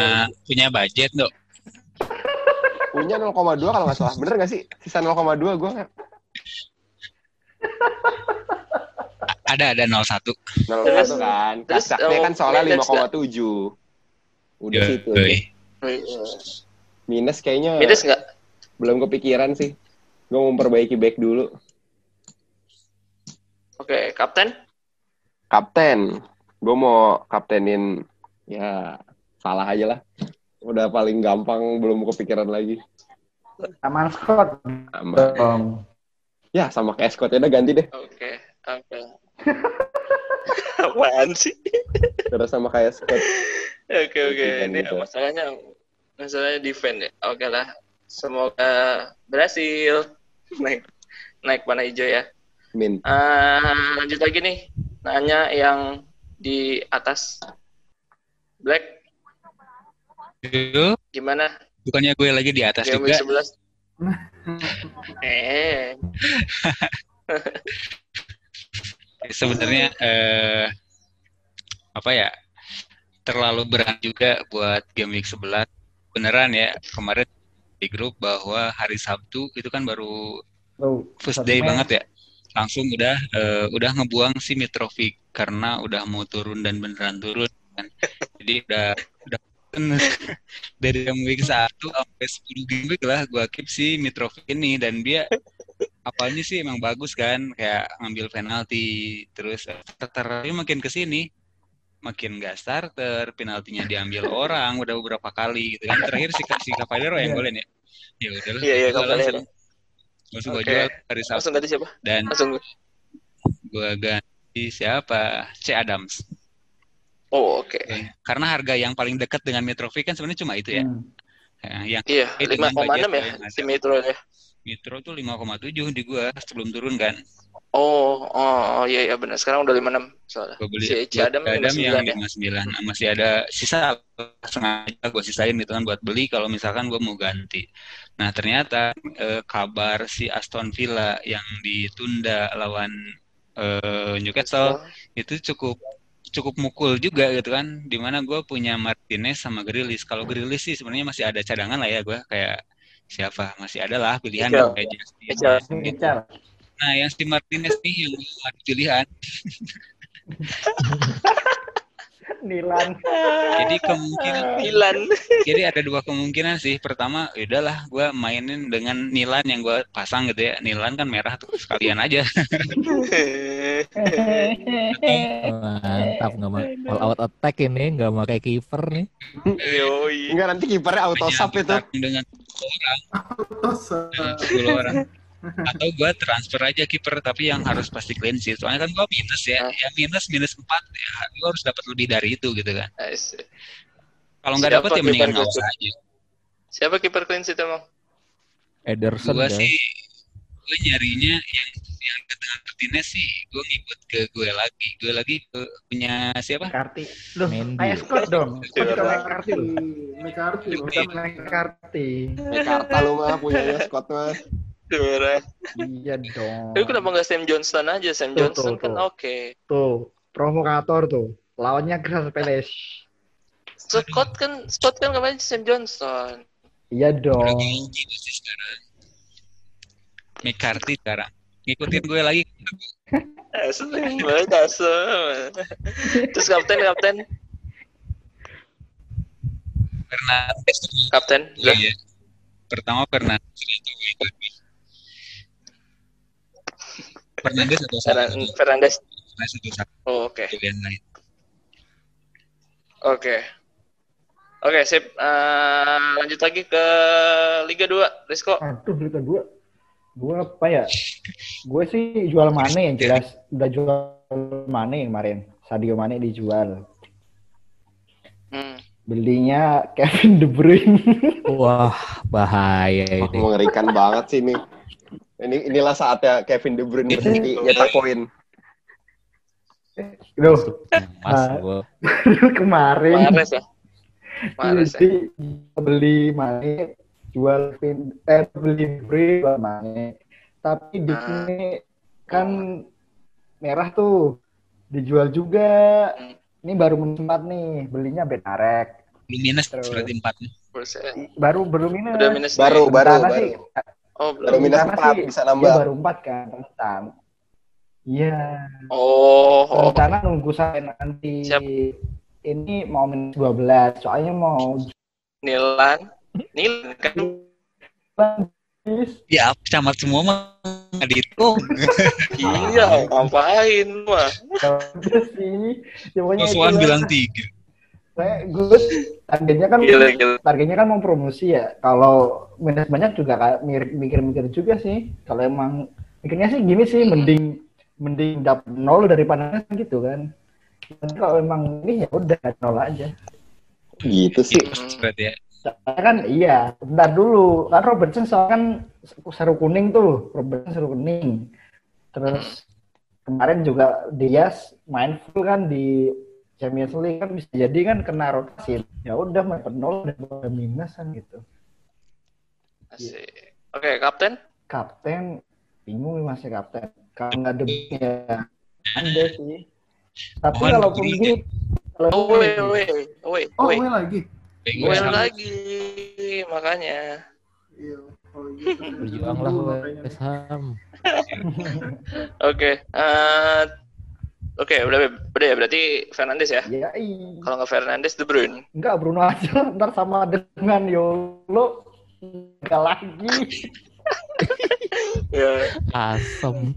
punya budget dok. Punya 0,2 kalau nggak salah. Bener nggak sih? Sisa 0,2 gue. Ada ada 01. 0,1 kan. terus Kastaknya mau kan soalnya minus 5,7. Udah situ. Iya. Minus kayaknya Minus nggak? belum kepikiran sih. Gue mau memperbaiki back dulu. Oke, kapten. Kapten. Gue mau kaptenin ya salah aja lah. Udah paling gampang belum kepikiran lagi. Taman Scott. Sama, Dong. ya sama kayak Scott udah ganti deh. Oke, oke. Apaan sih? Terus sama kayak Scott. Oke, oke. Defend Ini gitu. masalahnya masalahnya defend ya. Oke lah. Semoga berhasil. Naik naik panah hijau ya. Min. Eh, lanjut lagi nih. Nanya yang di atas. Black, Itu gimana? bukannya gue lagi di atas Game juga. 11. eh, Sebenarnya eh apa ya? Terlalu berat juga buat game week 11. Beneran ya, kemarin di grup bahwa hari Sabtu itu kan baru Tuh, first day banget ya langsung udah eh, udah ngebuang si Mitrovic karena udah mau turun dan beneran turun kan. Jadi udah udah dari yang week 1 sampai 10 game week lah gua keep si Mitrovic ini. Dan dia awalnya sih emang bagus kan. Kayak ngambil penalti terus tapi makin ke sini makin gak starter penaltinya diambil orang udah beberapa kali gitu kan. Terakhir si si Cavaliero yang Iya. golin ya? Ya udahlah Iya, iya, gue Oke. jual hari Sabtu Langsung ganti siapa? dan Langsung. gue ganti siapa C Adams Oh, oke. karena harga yang paling dekat dengan Mitrovic kan sebenarnya cuma itu ya Hmm. Ya, yang Iya, Eh, lima dengan koma enam budget ya yang ada. si Metro ya. Mitro tuh 5,7 di gua sebelum turun kan. Oh, oh, oh, iya, iya benar. Sekarang udah lima enam soalnya. gue beli Si Eci Adam Adam yang 59 ya. 59 masih ada sisa sengaja gue sisain gitu kan buat beli. Kalau misalkan gue mau ganti. Nah ternyata eh, kabar si Aston Villa yang ditunda lawan eh, Newcastle itu cukup cukup mukul juga gitu kan. Di mana gue punya Martinez sama Grealish. Kalau Grealish sih sebenarnya masih ada cadangan lah ya gue kayak siapa? Masih ada lah pilihan Mikel. kayak Justin nah yang si Martinez nih yang ada pilihan Nilan. jadi kemungkinan Milan. jadi ada dua kemungkinan sih pertama ya udahlah gue mainin dengan Nilan yang gue pasang gitu ya Nilan kan merah tuh sekalian aja Mantap nggak mau all out attack ini nggak pakai kiper nih. Yoi. Enggak nanti kipernya auto sub itu. Dengan orang Terus eh, 10 orang atau gue transfer aja kiper tapi yang harus pasti clean sheet soalnya kan gue minus ya Ah. ya minus minus 4 ya gue harus dapat lebih dari itu gitu kan kalau nggak dapat ya mendingan kiper nggak usah aja Siapa kiper clean sheet emang? Ederson gue guys. sih gue nyarinya yang yang ke tengah Martinez sih gue ngikut ke gue lagi gue lagi ke, punya siapa Karti. Loh, kayak Scott dong. Scott juga main karti. McCarthy karti. Jakarta lu mah punyanya Scott mah. Merah. Iya dong. Tapi kenapa nggak Sam Johnston aja? Sam Tuh, Johnston tuh, kan tuh. oke. Tuh, provokator tuh. Lawannya Crystal Palace. Scott kan Scott kan kemarin Sam Johnston. Iya dong. tinggi pasti sekarang McCarthy sekarang ngikutin gue lagi Asem banget asem. Terus kapten kapten Fernandes kapten. Iya, iya. Pertama Fernandes ternyata Wayne Rooney. Fernandes atau Fernandes. Fernandes atau Oh, oke. pilihan lain. Oke. Oke, sip. Eh, lanjut lagi ke Liga 2, Rizko. Aduh, Liga 2. Gue apa ya? Gue sih jual Mane yang jelas. Udah jual Mane yang kemarin. Sadio Mane dijual. Hmm. Belinya Kevin De Bruyne. Wah bahaya ini. mengerikan banget sih ini. Ini inilah saatnya Kevin De Bruyne berhenti nyetak poin. Mas Ah. gua kemarin. Mares ya. Mares ya. Jadi beli Mane, jual Vin, eh beli Bruyne, jual Mane. Tapi di Ah. sini kan merah tuh dijual juga. Hmm. Ini baru mensempat nih, belinya Benarek. Lu minus Terus. berarti empat. Persen. Baru baru minus. Udah minus. Baru, nih. baru, baru. sih, Oh, Baru empat, sih bisa dia nambah. baru empat kan, rentan. Iya. Oh, oh. Rencana nunggu sampai nanti Siap. ini mau minus 12. Soalnya mau Nilan. Nilan kan. Ya, camat semua mah dihitung. Iya, ngapain mah? Udah sih. Ya, pokoknya Musuhan bilang tiga. Saya gue targetnya kan Gila, gila. targetnya kan mau promosi ya. Kalau minus banyak juga kayak mikir-mikir juga sih. Kalau emang mikirnya sih gini sih mending mending dapat nol daripada gitu kan. Kalau emang ini ya udah nol aja. Gitu sih. Berarti ya. Soalnya kan iya, bentar dulu. Kan Robertson soalnya kan seru kuning tuh. Robertson seru kuning. Terus kemarin juga Diaz main full kan di Champions League kan bisa jadi kan kena rotasi. Ya udah main nol dan minus kan gitu. Asik. Oke, kapten. Kapten bingung nih masih kapten. Kalau nggak debut ya anda sih. Tapi Mohon kalau pergi kalau Oh, wait, wait, wait, Oh, wait. gue lagi. Gue lagi, makanya. Iya, kalau gitu. berjuanglah. West Ham. Oke. Oke, udah udah ya berarti Fernandes ya. ya i- Kalau nggak Fernandes, De Bruyne. Enggak Bruno aja ntar sama dengan Yolo enggak lagi. Ya. Asem.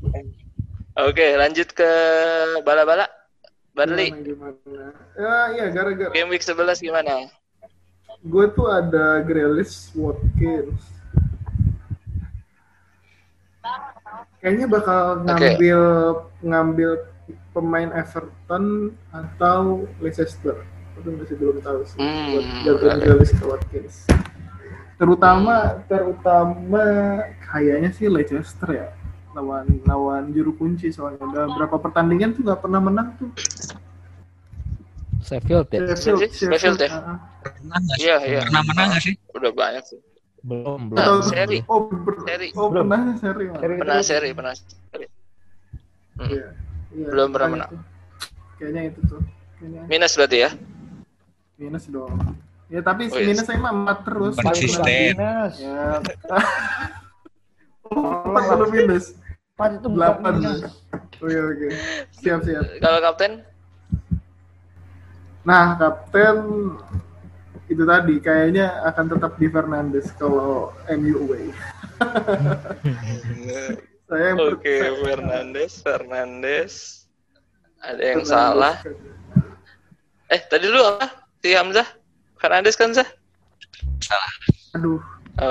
Oke, lanjut ke bala-bala. Barley, Gimana, gimana? Ya, iya gara-gara game week 11 gimana? gue tuh ada Grealish, Watkins. Kayaknya bakal ngambil ngambil pemain Everton atau Leicester. Itu masih belum tahu sih. Hmm, ke Watkins. Terutama terutama kayaknya sih Leicester ya lawan lawan juru kunci soalnya udah berapa pertandingan tuh nggak pernah menang tuh Sheffield ya? Sheffield, Sheffield ya? Pernah nggak sih? Iya, iya. Pernah menang nggak sih? Udah banyak sih. Belum, belum. Nah, Atau- seri. Oh, ber- Seri. oh Belum. pernah seri. Mas. Seri Pernah terus. seri, pernah seri. Hmm. Iya. Iya, Belum pernah menang. Kayaknya itu tuh. Kayaknya Minus berarti ya? minus dong. Ya tapi Oh, iya. minus saya mah empat terus. Konsisten. Minus. Ya. Empat kalau minus. Empat itu bukan Delapan. Oke oke. Siap siap. Kalau kapten? Nah kapten itu tadi kayaknya akan tetap di Fernandes kalau MU away. saya Oke, saya- Fernandes, Fernandes. Ada yang Fernandes. salah. Eh, tadi lu apa? Si Hamzah? Fernandes kan, Zah? Aduh,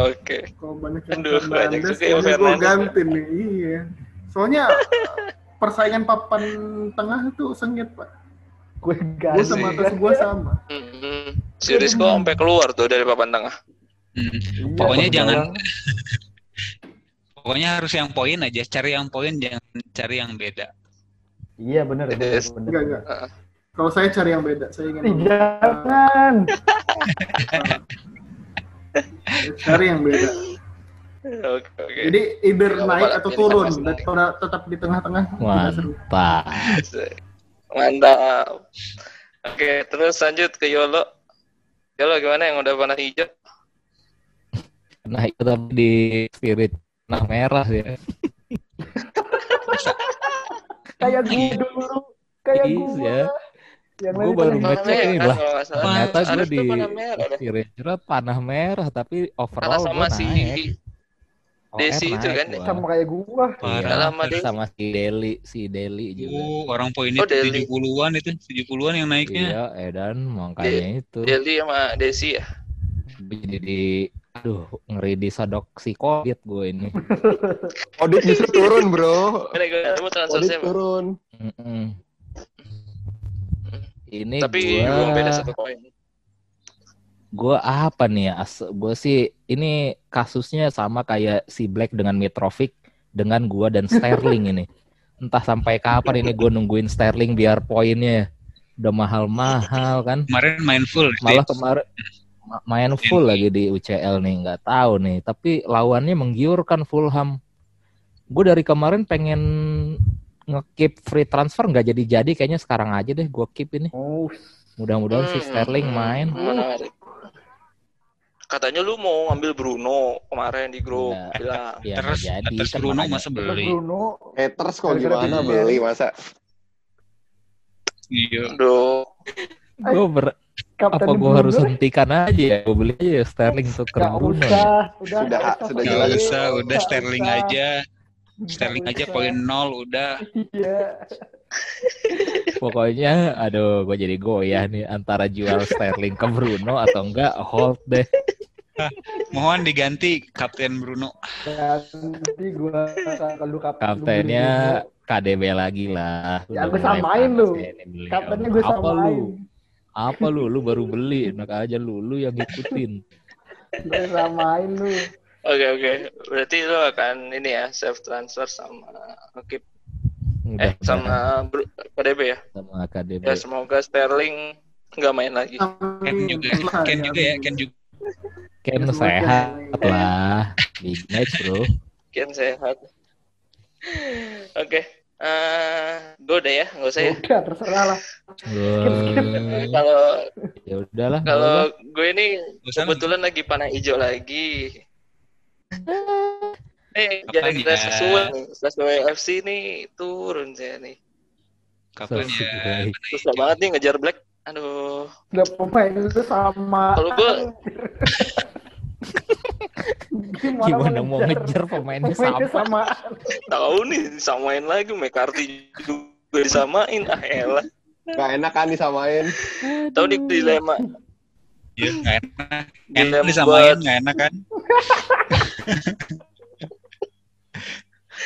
Oke. kalau banyak yang Aduh, banyak Fernandes, juga yang kayaknya gue Fernandes. ganti nih. Iya. Soalnya persaingan papan tengah itu sengit pak. Gue Gue sama terus gue sama. Hmm, si Rizko sampai keluar tuh dari papan tengah. Hmm. Iya, Pokoknya jangan. Pokoknya harus yang poin aja, cari yang poin jangan cari yang beda. Iya benar. Yes. benar. Enggak enggak. Kalau saya cari yang beda, saya ingin Ih, Jangan. cari yang beda. Oke, oke. Jadi either Nggak naik atau turun naik. tetap di tengah-tengah. Mantap. Mantap. Oke, terus lanjut ke Yolo. Yolo gimana yang udah panah hijau? Nah itu tapi di spirit nah merah ya. Kayak gue dulu. Kayak Iya, gue. ya. Yang Gue baru Panah ini lah. Ternyata gue di spirit jerat panah merah tapi overall sama gue si Desi itu kan? gua. sama kayak gua. Iya, Kalah sama Desi. sama si Deli, si Deli juga. Oh, orang poinnya Oh, Deli. 70-an itu, 70-an yang naiknya. Iya, Edan makanya itu. Deli sama Desi ya. Jadi di aduh ngeri disadok si Covid gue ini. Audit justru turun, bro. Gue saya. turun. Mm-mm. Ini Tapi gua gua beda satu poin. gua apa nih ya? As- Gua sih ini kasusnya sama kayak si Black dengan Mitrovic dengan gua dan Sterling ini. Entah sampai kapan ini gue nungguin Sterling biar poinnya udah mahal-mahal kan. Kemarin main full. Malah kemarin ma- main full lagi di UCL nih, nggak tahu nih. Tapi lawannya menggiurkan Fulham. Gue dari kemarin pengen nge-keep free transfer nggak jadi-jadi kayaknya sekarang aja deh gue keep ini. Oh, Mudah-mudahan si Hmm, Sterling hmm, main. Menarik. Katanya lu mau ngambil Bruno kemarin di grup Ya. bilang. Ya, Terus jadi terus kan Bruno makanya. masa terus beli. Bruno. Haters kok gimana beli. beli masa? Iya. Aduh, Gue ber Kapten apa gue harus hentikan aja ya? Gue beli aja ya Sterling tuker Nggak Bruno. usah, udah, Sudah, sudah Gak jelas. usah, udah Sterling usah. aja. Sterling aja usah. poin nol udah. Iya. Pokoknya, aduh, gue jadi goyah nih antara jual Sterling ke Bruno atau enggak hold deh. Mohon diganti Kapten Bruno. Nanti gua kalau kapten Kaptennya KDB lagi lah. Ya, gue samain lu. ya. Kaptennya gue Apa samain. lu? Apa lu? Lu baru beli, enak aja lu, lu yang ngikutin. Gue samain lu. oke oke. Berarti lu akan ini ya self transfer sama Keep Udah eh sama Bru- KDB ya. sama KDB. Ya semoga Sterling nggak main lagi. Ken juga, Ken juga ya, Ken juga. Ken sehat Ken. lah. Big match bro. Kian sehat. Oke. Eh, gue udah ya, nggak usah ya. Udah terserah lah. Kalau ya udahlah. kalau gue ini kebetulan lagi panah hijau lagi. Eh, gara-gara ya? sesuai nih, sesuai FC nih turun saya nih. Kapan ya? Susah banget nih ngejar Black. Aduh, Udah pemain itu sama. Kalau gua- Gimana, Gimana mau ngejar pemainnya Pemainnya sama? sama. Tahu nih disamain lagi McCarthy juga disamain ah elah. Gak enak kan disamain. Tahu di dilema Iya, nggak enak. Dilema Enak disamain, buat- nggak enak kan?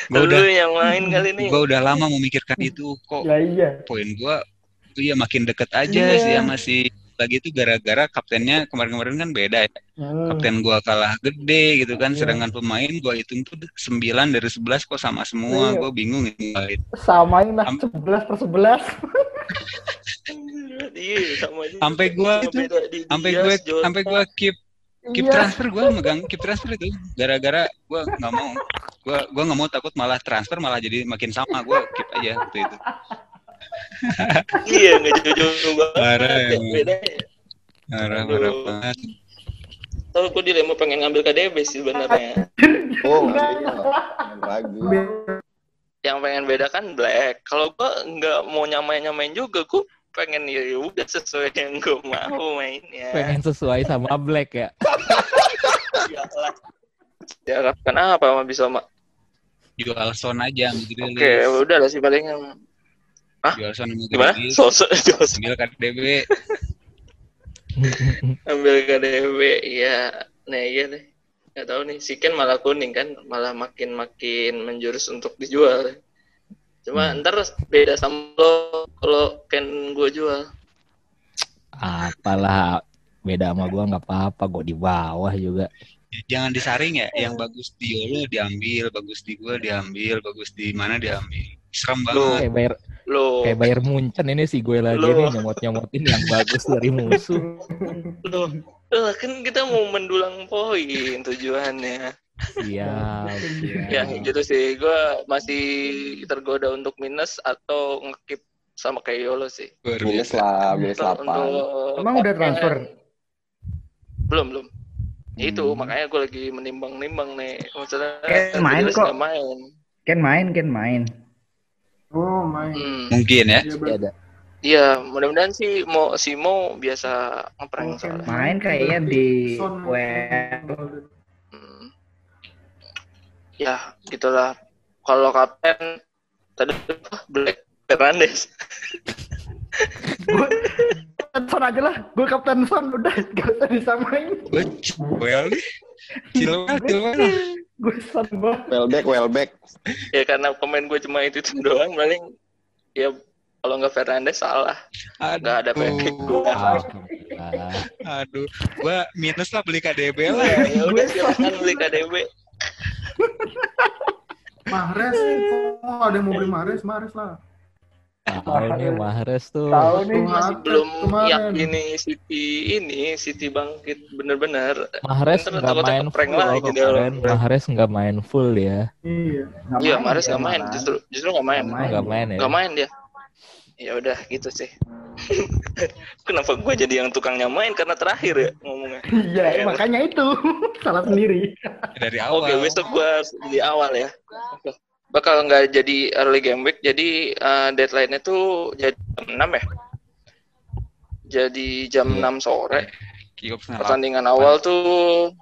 gue lu udah, yang main kali nih. gua udah lama memikirkan itu kok. Ya iya. Poin gue, iya makin deket aja Iya. sih sama si lagi itu gara-gara kaptennya kemarin-kemarin kan beda ya. Hmm. Kapten gua kalah gede gitu kan, Iya. sedangkan pemain gua hitung tuh 9 dari 11 kok sama semua. Iya. Gua bingung ini. Samain lah Am- 11 per 11. Iya, sama. Sampai gua itu, sampai gue Jota. sampai gua keep keep Iya. transfer gua megang keep transfer itu gara-gara gua nggak mau gua gua nggak mau takut malah transfer malah jadi makin sama gua keep aja waktu itu Iya, nggak jauh-jauh banget. Parah, ya, Aduh. marah banget Tahu gue dilema pengen ngambil KDB sih sebenarnya. Oh, ngambil. Jangan ragu. Yang pengen beda kan Black. Kalau gue nggak mau nyamain-nyamain juga, gue pengen ya udah sesuai yang gue mau mainnya. Pengen sesuai sama Black ya. Iyalah. Diharapkan apa sama bisa mak? jual son aja gitu Oke, udah lah sih paling yang jual son sama gimana? Sosok ambil KDB ambil KDB ya. Nah iya deh. Gak tahu nih, si Ken malah kuning kan, malah makin makin menjurus untuk dijual. Cuma ntar beda sama lo kalau Ken gue jual. Apalah beda sama gua nggak apa-apa, gua di bawah juga. Jangan disaring ya yang bagus di Yolo diambil bagus di gua diambil bagus di mana diambil serem banget Kayak bayar Lo, kayak bayar Munchen ini sih gue lagi Loh. nih nyomot-nyomotin yang bagus dari musuh. lo, lah kan kita mau mendulang poin tujuannya. Siap, Ya siap. gitu sih, gue masih tergoda untuk minus atau ngekip sama kayak Yolo sih. Minus lah, minus Untuk- 8. untuk Emang udah transfer? Belum belum. Ya Itu Hmm. makanya gue lagi menimbang-nimbang nih. Maksudnya Ken main kok. main. Ken main, Ken main. Oh, main. Hmm. mungkin ya Iya, Bang. ada. Iya, mudah-mudahan sih mau si Mo biasa ngeprank Oh, soalnya. Main kayaknya di web. Hmm. Ya, gitulah. Kalau kapten tadi? Black Fernandes. Son aja lah, gue kapten Son udah gak usah disamain. gue well nih Chilwell, Chilwell. Gue Son gue. Well back, well back. ya karena pemain gue cuma itu, itu doang paling ya kalau nggak Fernandes salah. Nggak ada backup gue. Aduh gue minus lah beli KDB lah Ya udah silakan beli KDB. Mahrez, kok ada yang mau beli Mahrez? Mahrez lah. Tahu nih Mahrez tuh. Tahu nih. Masih belum kemarin. yakin nih City ini City bangkit bener-bener. Mahrez nggak main full lagi. Mahrez nggak main full ya. Iya. Iya, Mahrez nggak main, justru justru nggak main. Nggak main. Nggak main ya. Nggak main dia. Ya udah gitu sih. Kenapa gue jadi yang tukangnya main karena terakhir ya ngomongnya. Iya, makanya itu. Salah sendiri. dari awal Oke, besok gue di awal ya. Bakal nggak jadi early game week, jadi eh, deadline-nya tuh jadi jam 6 ya. Jadi jam Iya. 6 sore. Pertandingan awal tuh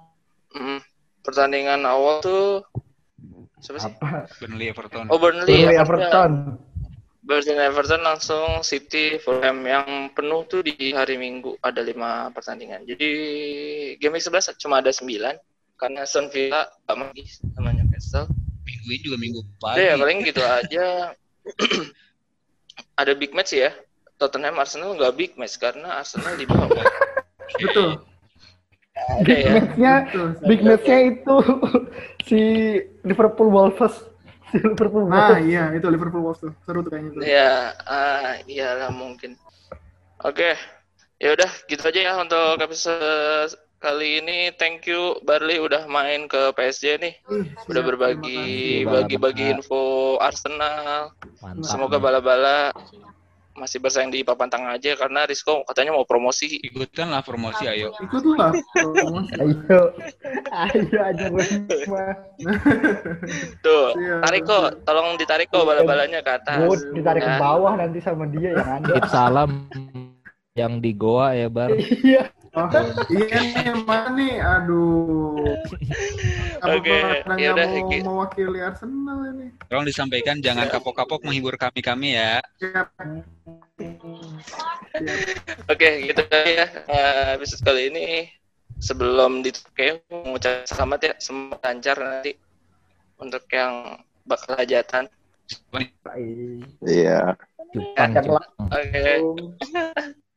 mm, pertandingan awal tuh siapa sih? Apa? Burnley Everton Oh Burnley, Burnley Everton. Burnley Everton langsung City Fulham yang penuh tuh di hari Minggu ada lima pertandingan. Jadi game week 11 cuma ada 9 karena Aston Villa sama Newcastle. Minggu ini juga minggu pagi ya paling gitu aja. ada big match ya. Tottenham Arsenal nggak big match karena Arsenal di bawah. Betul. Ada ya. Matchnya, big matchnya itu si Liverpool Wolves. Si Liverpool Nah, Wolves. iya, itu Liverpool Wolves tuh. Seru tuh kayaknya tuh. Ya, ah, iyalah mungkin. Oke, ya udah gitu aja ya untuk episode kali ini. Thank you Barley udah main ke PSG nih. Ih, Udah berbagi bagi-bagi info Arsenal. Mantap. Semoga bala-bala masih bersaing di papan tengah aja karena Risco katanya mau promosi. ikutan lah promosi ayo Ikutlah. promosi. Ayo, ayo aja gue. Tuh, Iya, tarik kok, tolong ditarik kok bala-balanya ke atas. Gue ditarik ke Ya. bawah nanti sama dia yang ada. Titip salam yang di Goa ya Bar. Iya, Oh, iya nih, mana nih? Aduh. Apa Oke, nggak yaudah, mau Ki. mewakili Arsenal ini? Tolong disampaikan jangan kapok-kapok menghibur kami-kami ya. Siap. Oke, gitu ya. Eh, episode kali ini sebelum ditutup kayak mengucap selamat ya, semoga lancar nanti untuk yang bakal hajatan. Iya. Jepang. Oke.